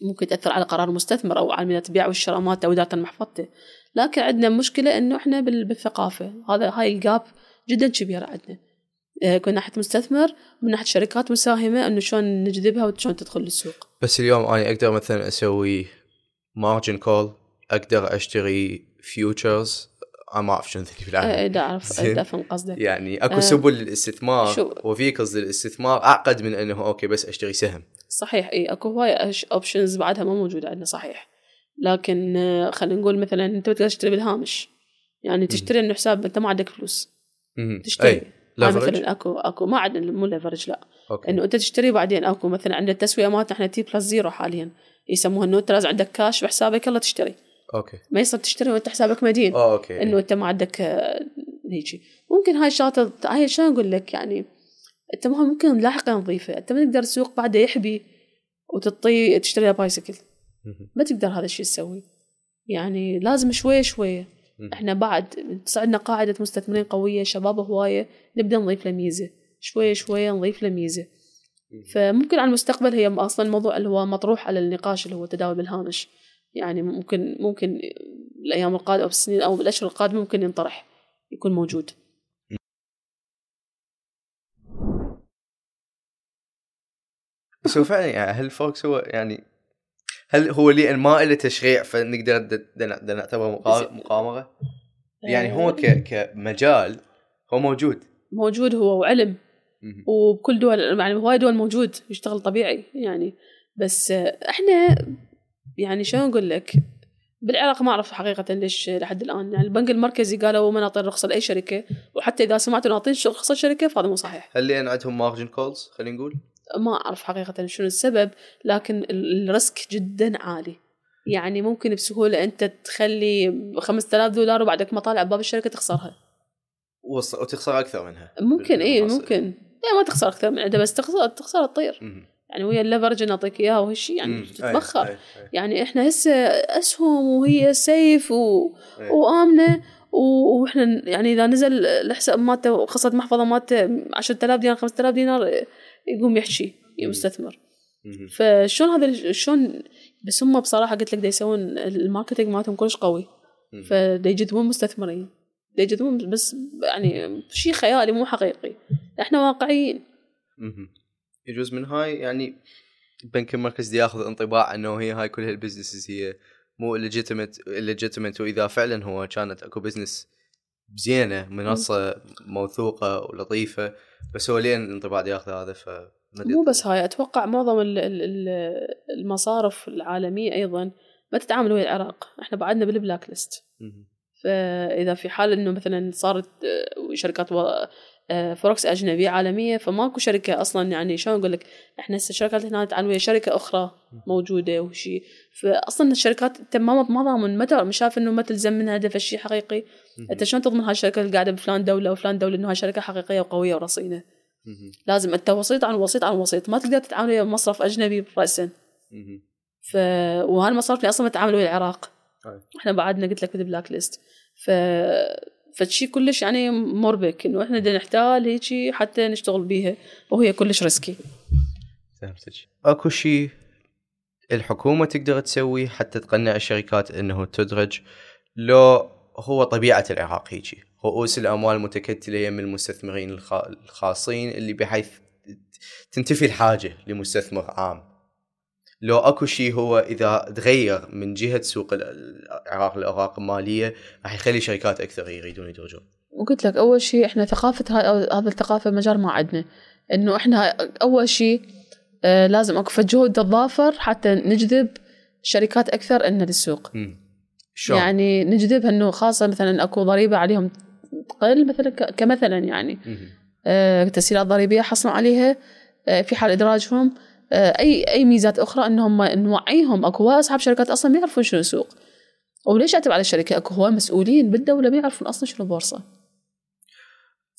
Speaker 1: ممكن تأثر على قرار المستثمر أو على البيع والشراء مالته أو إدارة محفظته لكن عندنا مشكلة إنه إحنا بال- بالثقافة. هذا هاي ال gap جدا كبيره عندنا. آه، من ناحيه مستثمر ومن ناحية شركات مساهمة إنه شلون نجذبها وشلون تدخل السوق
Speaker 3: بس اليوم أنا أقدر مثلا أسوي margin call أقدر أشتري futures أنا ما أعرف شنو
Speaker 1: آه،
Speaker 3: بالعالم
Speaker 1: دا اعرف افهم قصدك.
Speaker 3: يعني أكو
Speaker 1: آه،
Speaker 3: سبل للاستثمار
Speaker 1: شو-
Speaker 3: و vehicles للاستثمار أعقد من إنه أوكي بس أشتري سهم.
Speaker 1: صحيح اي أكو هواي options بعدها ما موجوده عندنا صحيح. لكن آه، خلينا نقول مثلا أنت بتقدر تشتري بالهامش. يعني تشتري إنه حساب أنت ما عندك فلوس. تشتري. أي.
Speaker 3: Leverage؟
Speaker 1: مثلا اكو أكو. ما عندنا مو leverage لا.
Speaker 3: أوكي.
Speaker 1: إنه أنت تشتري بعدين أكو. مثلا عندنا التسوية مالتنا إحنا T plus zero حاليا. يسموها انه انت لازم عندك كاش بحسابك يلا تشتري.
Speaker 3: أوكي.
Speaker 1: ما يصير تشتري وأنت حسابك مدين.
Speaker 3: آه أوكي.
Speaker 1: إنه أنت ما عندك آه، هيجي. ممكن هاي الشغلات هاي شلون أقول لك؟ يعني أنت ما ممكن لاحقا نضيفه أنت ما تقدر السوق بعده يحبي وتطي تشتري
Speaker 3: bicycle.
Speaker 1: ما تقدر هذا الشيء تسوي. يعني لازم شوية
Speaker 3: شوية.
Speaker 1: إحنا بعد عندنا قاعدة مستثمرين قوية شباب هواية نبدأ نضيف له ميزة. شوية شوية نضيف له ميزة. فممكن على المستقبل هي أصلا الموضوع اللي هو مطروح على النقاش اللي هو التداول بالهامش. يعني ممكن ممكن الأيام القادمة أو السنين أو بالاشهر القادمة ممكن ينطرح يكون موجود.
Speaker 3: بس هو فعلا يعني هل الفوكس هو يعني هل هو لأن ما له تشريع فنقدر نعتبره مقا- مقامره؟ يعني هو ك كمجال هو موجود.
Speaker 1: موجود هو وعلم. وبكل دول يعني هواي دول موجود يشتغل طبيعي يعني. بس آه، إحنا يعني شلون أقول لك؟ بالعراق ما أعرف حقيقة ليش لحد الآن. يعني البنك المركزي قالوا ما نعطي الرخصة لأي شركة. وحتى إذا سمعتوا نعطي رخصة شركه فهذا مو صحيح.
Speaker 3: هل لأن عندهم margin calls خلينا نقول؟
Speaker 1: ما أعرف حقيقة شنو السبب لكن ال- ال risk جدا عالي يعني ممكن بسهولة أنت تخلي 5000 دولار وبعدك ما طالع باب الشركة تخسرها
Speaker 3: وص- وتخسر أكثر منها
Speaker 1: ممكن اي
Speaker 3: بالمحصل.
Speaker 1: ممكن يعني ما تخسر أكثر من عنده بس تخسر تخسر تطير. يعني ويا ال leverage نعطيك اياه وهالشيء يعني. تتبخر. يعني إحنا هسه أسهم وهي safe و... وآمنة وإحنا يعني إذا نزل الحساب مالته قصه محفظه مالته 10000 دينار 5000 دينار يقوم يحكي يستثمر
Speaker 3: مهم.
Speaker 1: فشلون هذا شلون بس هم بصراحة قلت لك دا يسوون ال marketing مالتهم كلش قوي. فدا يجذبون مستثمرين دا يجذبون بس يعني شيء خيالي مو حقيقي إحنا واقعيين.
Speaker 3: يجوز من هاي يعني البنك المركزي ياخذ انطباع إنه هي هاي كل هال businesses هي مو legitimate legitimate وإذا فعلا هو كانت أكو business زينه منصة موثوقة ولطيفة بس هو لين الانطباع ياخذ هذا ف
Speaker 1: مو بس هاي أتوقع معظم ال- ال- ال- المصارف العالمية أيضا ما تتعامل ويا العراق. إحنا بعدنا بال
Speaker 3: blacklist.
Speaker 1: فإذا في حال إنه مثلا صارت آه، شركات آه، فوركس أجنبية عالمية فماكو شركة أصلا يعني شلون أقول لك إحنا هسه الشركات هنا تتعامل ويا شركة أخرى موجودة وشي. فاصلا الشركات أنت ما ما ضامن ما شايف إنه ما تلزم منها هدف الشيء حقيقي. أنت شلون تضمن هاي الشركة اللي قاعدة بفلان دولة وفلان دولة إنه هاي شركة حقيقية وقوية
Speaker 3: ورصينة.
Speaker 1: لازم أنت وسيط عن وسيط عن وسيط. ما تقدر تتعامل ويا مصرف أجنبي راسا. ف وهالمصارف اللي أصلا ما تتعامل ويا العراق. إحنا بعدنا قلت لك بال blacklist ف فشي كلش يعني مربك إنه إحنا بدنا نحتال هيجي حتى نشتغل بيها وهي كلش
Speaker 3: risky أكو شيء الحكومة تقدر تسوي حتى تقنع الشركات إنه تدرج؟ لو هو طبيعة العراق هيجي رؤوس الأموال متكتلة يم المستثمرين الخ- الخاصين اللي بحيث تنتفي الحاجة لمستثمر عام. لو أكو شيء هو إذا تغير من جهة سوق ال- العراق الأوراق المالية راح يخلي شركات أكثر يريدون يدرجون
Speaker 1: وقلت لك أول شيء إحنا ثقافة هذا الثقافة مجال ما عندنا إنه إحنا أول شيء آه لازم أكو جهد تضافر حتى نجذب شركات أكثر ان للسوق.
Speaker 3: شلون؟
Speaker 1: يعني نجذبها إنه خاصة مثلا أكو ضريبة عليهم تقل مثلا كمثلا يعني. آه، تسهيلات ضريبية حصلوا عليها آه، في حال إدراجهم اي أي ميزات أخرى إنهم نوعيهم أكو اصحاب شركات أصلا ما يعرفون شنو سوق. وليش أعتب على الشركة؟ أكو هواي مسؤولين بالدولة ما يعرفون أصلا شنو بورصة.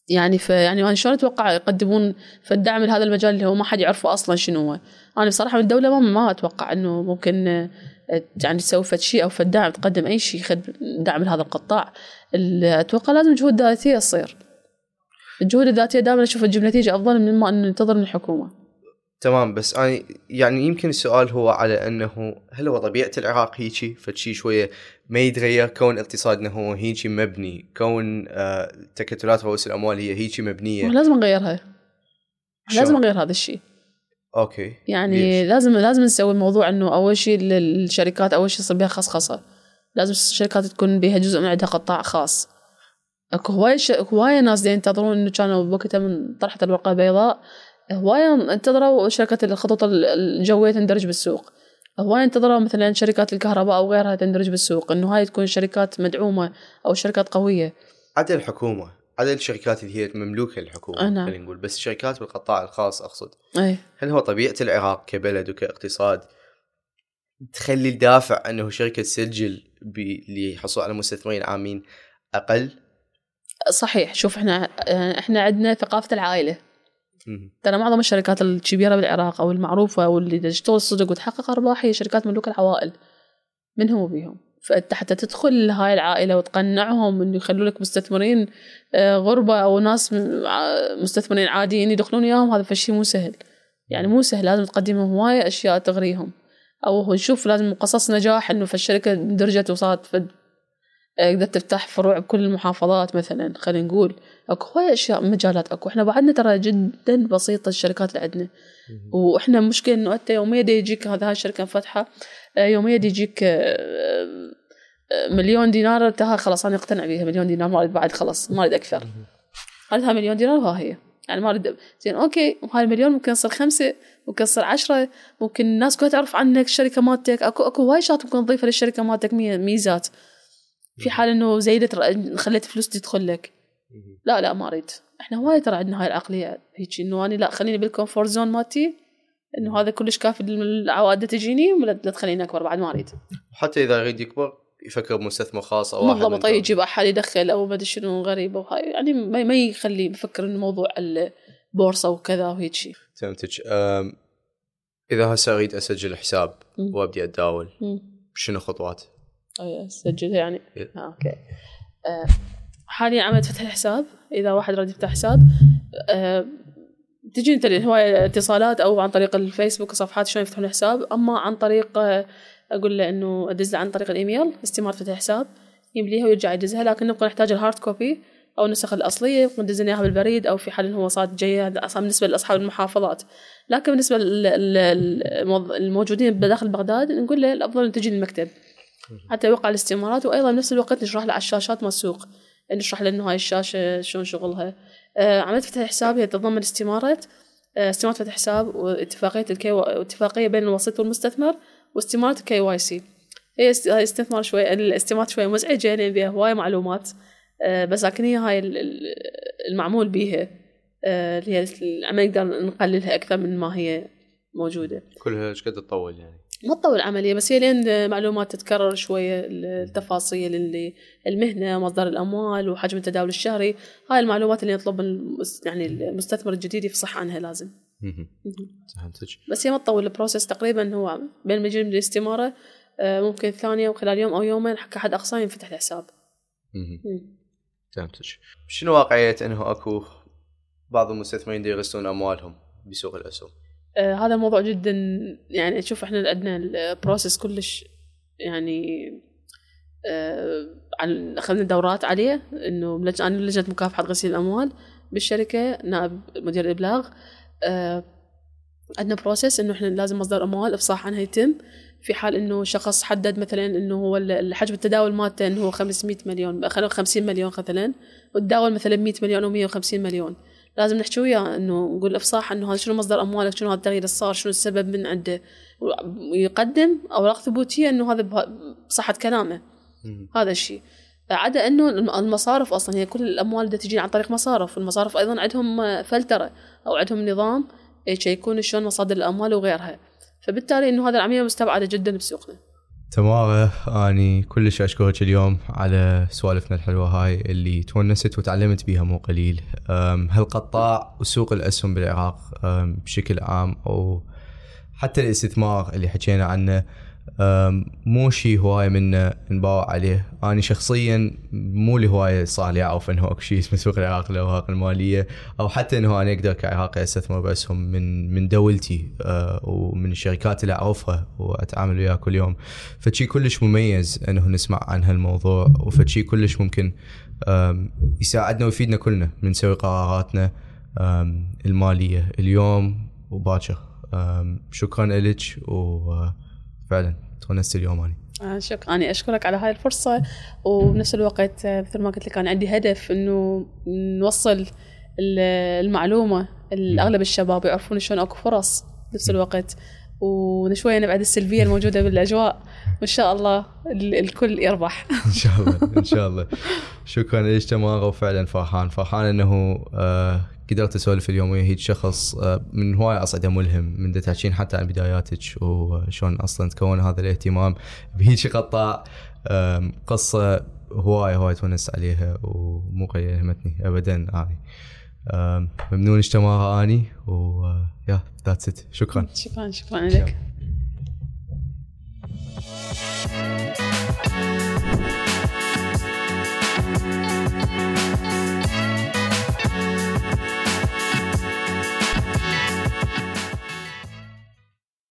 Speaker 1: يعني ف يعني أنا شلون أتوقع يقدمون فالدعم لهذا المجال اللي هو ما حد يعرفه أصلا شنو هو؟ أنا بصراحة من الدولة ما ما أتوقع إنه ممكن آه، يعني تسوي فد شيء أو فد دعم تقدم أي شيء دعم لهذا القطاع. ال- أتوقع لازم جهود ذاتيه تصير. الجهود الذاتية دائما أشوف تجيب نتيجة أفضل من ما ننتظر من الحكومة.
Speaker 3: تمام بس أنا يعني يمكن السؤال هو على أنه هل هو طبيعة العراق هيجي؟ فشي شوية ما يتغير كون اقتصادنا هو هيجي مبني كون آه تكتلات رؤوس الأموال هي هيجي مبنية.
Speaker 1: لازم نغيرها؟ لازم نغير هذا الشيء.
Speaker 3: أوكي.
Speaker 1: يعني
Speaker 3: ليش؟
Speaker 1: لازم لازم نسوي الموضوع إنه أول شيء الشركات أول شيء يصير بها خصخصة. لازم الشركات تكون بها جزء من عندها قطاع خاص. اكو هواي ش... هواي ناس دي ينتظرون إنه كانوا بوقتها من طرحت الورقة البيضاء هواي انتظروا شركة الخطوط ال- الجوية تندرج بالسوق هواي انتظروا مثلا شركات الكهرباء أو غيرها تندرج بالسوق إنه هاي تكون شركات مدعومة أو شركات قوية
Speaker 3: عدا الحكومة عدا الشركات اللي هي
Speaker 1: آه، نعم.
Speaker 3: خلينا نقول بس الشركات بالقطاع الخاص أقصد
Speaker 1: أي
Speaker 3: هل هو طبيعة العراق كبلد وكاقتصاد تخلي الدافع إنه شركة تسجل للحصول على مستثمرين عامين أقل؟
Speaker 1: صحيح شوف إحنا إحنا عندنا ثقافة
Speaker 3: العائلة.
Speaker 1: ترى معظم الشركات الكبيرة بالعراق أو المعروفة أو اللي تشتغل صدق وتحقق أرباح هي شركات ملوك العوائل. منهم وبيهم؟ فأنت حتى تدخل هاي العائلة وتقنعهم إنه يخلوا لك مستثمرين آه، غربة أو ناس ع- مستثمرين عاديين يدخلون إياهم هذا فشي مو سهل. يعني مو سهل لازم تقدم هواية أشياء تغريهم. هو نشوف لازم قصص نجاح إنه فالشركة درجت وصارت فد آه، قدرت تفتح فروع بكل المحافظات مثلا خلينا نقول أكو هواي أشياء مجالات أكو. إحنا بعدنا ترى جدا بسيطة الشركات اللي عندنا وإحنا مشكلة إنه انت يوميا دي يجيك هذا هاي الشركة فاتحه آه، يوميا دي يجيك آه، آه، مليون دينار انت ها خلاص أنا أقتنع بيها. مليون دينار ما أريد بعد خلاص ما أريد أكثر. هذا مليون دينار؟ وها هي. يعني ما أريد زين okay وهاي المليون ممكن يصير خمسة ممكن يصير عشرة ممكن الناس كلها تعرف عنك الشركة مالتك. اكو أكو هواي شغلات ممكن تضيفها للشركة مالتك مي- ميزات. في حال إنه زيدت خليت فلوس تدخل لك. لا لا ما أريد. إحنا هواي ترى عندنا هاي العقلية. هيك إنه أنا لا خليني بال comfort zone مالتي. إنه هذا كلش كافي العوائد تجيني ولا لا تخليني أكبر بعد ما أريد.
Speaker 3: وحتى إذا يريد يكبر يفكر بمستثمر خاص أو واحد
Speaker 1: بالضبط. يجيب أحد يدخل أو ما أدري شنو غريبه وهاي يعني ما يخلي يفكر إنه موضوع البورصه وكذا وهيك شيء
Speaker 3: فهمتك. إذا هسه أريد أسجل حساب. وأبدي
Speaker 1: أتداول.
Speaker 3: شنو خطوات؟
Speaker 1: سجلها يعني.
Speaker 3: إيه.
Speaker 1: آه، okay. آه، حاليا عملت فتح الحساب. إذا واحد راد يفتح حساب. آه، تجي أنت هواية اتصالات أو عن طريق الفيسبوك صفحات شلون يفتحون حساب أما عن طريق آه، أقول له إنه أدز عن طريق الإيميل استمارة فتح حساب يمليها ويرجع يدزها. لكن نبقى نحتاج ال hard copy أو النسخ الأصلية. ندز اياها بالبريد أو في حال هو صار جاية. أصلاً بالنسبة لأصحاب المحافظات. لكن بالنسبة الموجودين بداخل بغداد نقول له الأفضل ان تجي للمكتب. حتى يوقع الاستمارات وأيضا بنفس الوقت نشرح له على الشاشات مال السوق نشرح له إنه هاي الشاشة شلون شغلها. آه عمليه فتح الحساب هي تتضمن استمارات آه استمارة فتح حساب واتفاقية ال K و... اتفاقية بين الوسيط والمستثمر واستمارة ال KYC هي استمارة شوي الاستمارات شوي مزعجة لأن فيها هواية معلومات. آه بس لكن هي هاي ال- ال- المعمول بيها. آه اللي هي العمل نقدر نقللها أكثر من ما هي موجودة.
Speaker 3: كلها إيش قد تطول يعني؟
Speaker 1: ما تطول العملية بس هي لين معلومات تتكرر شوية التفاصيل اللي المهنة مصدر الأموال وحجم التداول الشهري. هاي المعلومات اللي يطلب يعني المستثمر الجديد يفصح عنها لازم.
Speaker 3: فهمتك.
Speaker 1: بس هي ما تطول البروسيس تقريبا هو بين ما الاستمارة آه، ممكن ثانية وخلال يوم أو يومين حق أحد أقصى ينفتح الحساب.
Speaker 3: فهمتك. شنو واقعية إنه أكو بعض المستثمرين يغسلون أموالهم بسوق الاسهم
Speaker 1: آه، هذا الموضوع جدا يعني شوف إحنا عندنا ال process كلش يعني آه، أخذنا دورات عليه إنه لج- أنا لجنه مكافحة غسيل الأموال بالشركة نائب مدير الإبلاغ. آه، عندنا process إنه إحنا لازم مصدر أموال إفصاح عنها يتم. في حال إنه شخص حدد مثلا إنه هو حجم التداول مالته إنه هو 500 مليون خلينا 50 مليون مثلا وتداول مثلا 100 مليون أو 150 مليون. لازم نحكي وياه إنه نقول إفصاح إنه هذا شنو مصدر أموالك شنو هذا التغيير اللي صار شنو السبب من عنده. ويقدم اوراق ثبوتية إنه هذا بصحة كلامه. هذا الشيء. عدا إنه الم- المصارف أصلا هي كل الأموال اللي تجي عن طريق مصارف. والمصارف أيضا عندهم فلترة أو عندهم نظام يشيكون شلون مصادر الأموال وغيرها. فبالتالي إنه هذا العملية مستبعده جدا بسوقنا.
Speaker 3: تمارا أني كلش أشكرك اليوم على سوالفنا الحلوة هاي اللي تونست وتعلمت بيها مو قليل. هالقطاع وسوق الأسهم بالعراق بشكل عام أو حتى الاستثمار اللي حكينا عنه مو شيء هواية منه نباوع عليه. أنا شخصيا مو لي هواية صار لي أعرف إنه أكو شيء اسمه سوق العراق للاوراق المالية أو حتى إنه أنا أقدر كعراقي أستثمر باسهم من من دولتي أه، ومن الشركات اللي أعرفها وأتعامل وياها كل يوم. فشي كلش مميز إنه نسمع عن هالموضوع وفشي كلش ممكن يساعدنا ويفيدنا كلنا من نسوي قراراتنا المالية اليوم. وباكر شكرا لك وفعلا تونست اليوم اني
Speaker 1: آه، شكرا. أنا أشكرك على هاي الفرصة. وبنفس الوقت آه، مثل ما قلت لك أنا عندي هدف إنه نوصل ال- المعلومة الأغلب الشباب يعرفون شلون أكو فرص بنفس الوقت. ونشوية نبعد السلبية الموجودة بالأجواء. وإن شاء الله ال- الكل يربح.
Speaker 3: إن شاء الله إن شاء الله. شكرا لك تمارا وفعلا فرحان. فرحان إنه آه قدرت أسولف اليوم ويا هيك شخص آه من هوايه اصعده ملهم من تحكين حتى عن بداياتك وشلون أصلا تكون هذا الاهتمام. بهيك قطاع قصة هوايه هوايه تونس عليها ومو قليل همتني ابدا آني. ممنون تمارا آني ويا ذاتس ات شكرا.
Speaker 1: شكرا شكرا لك.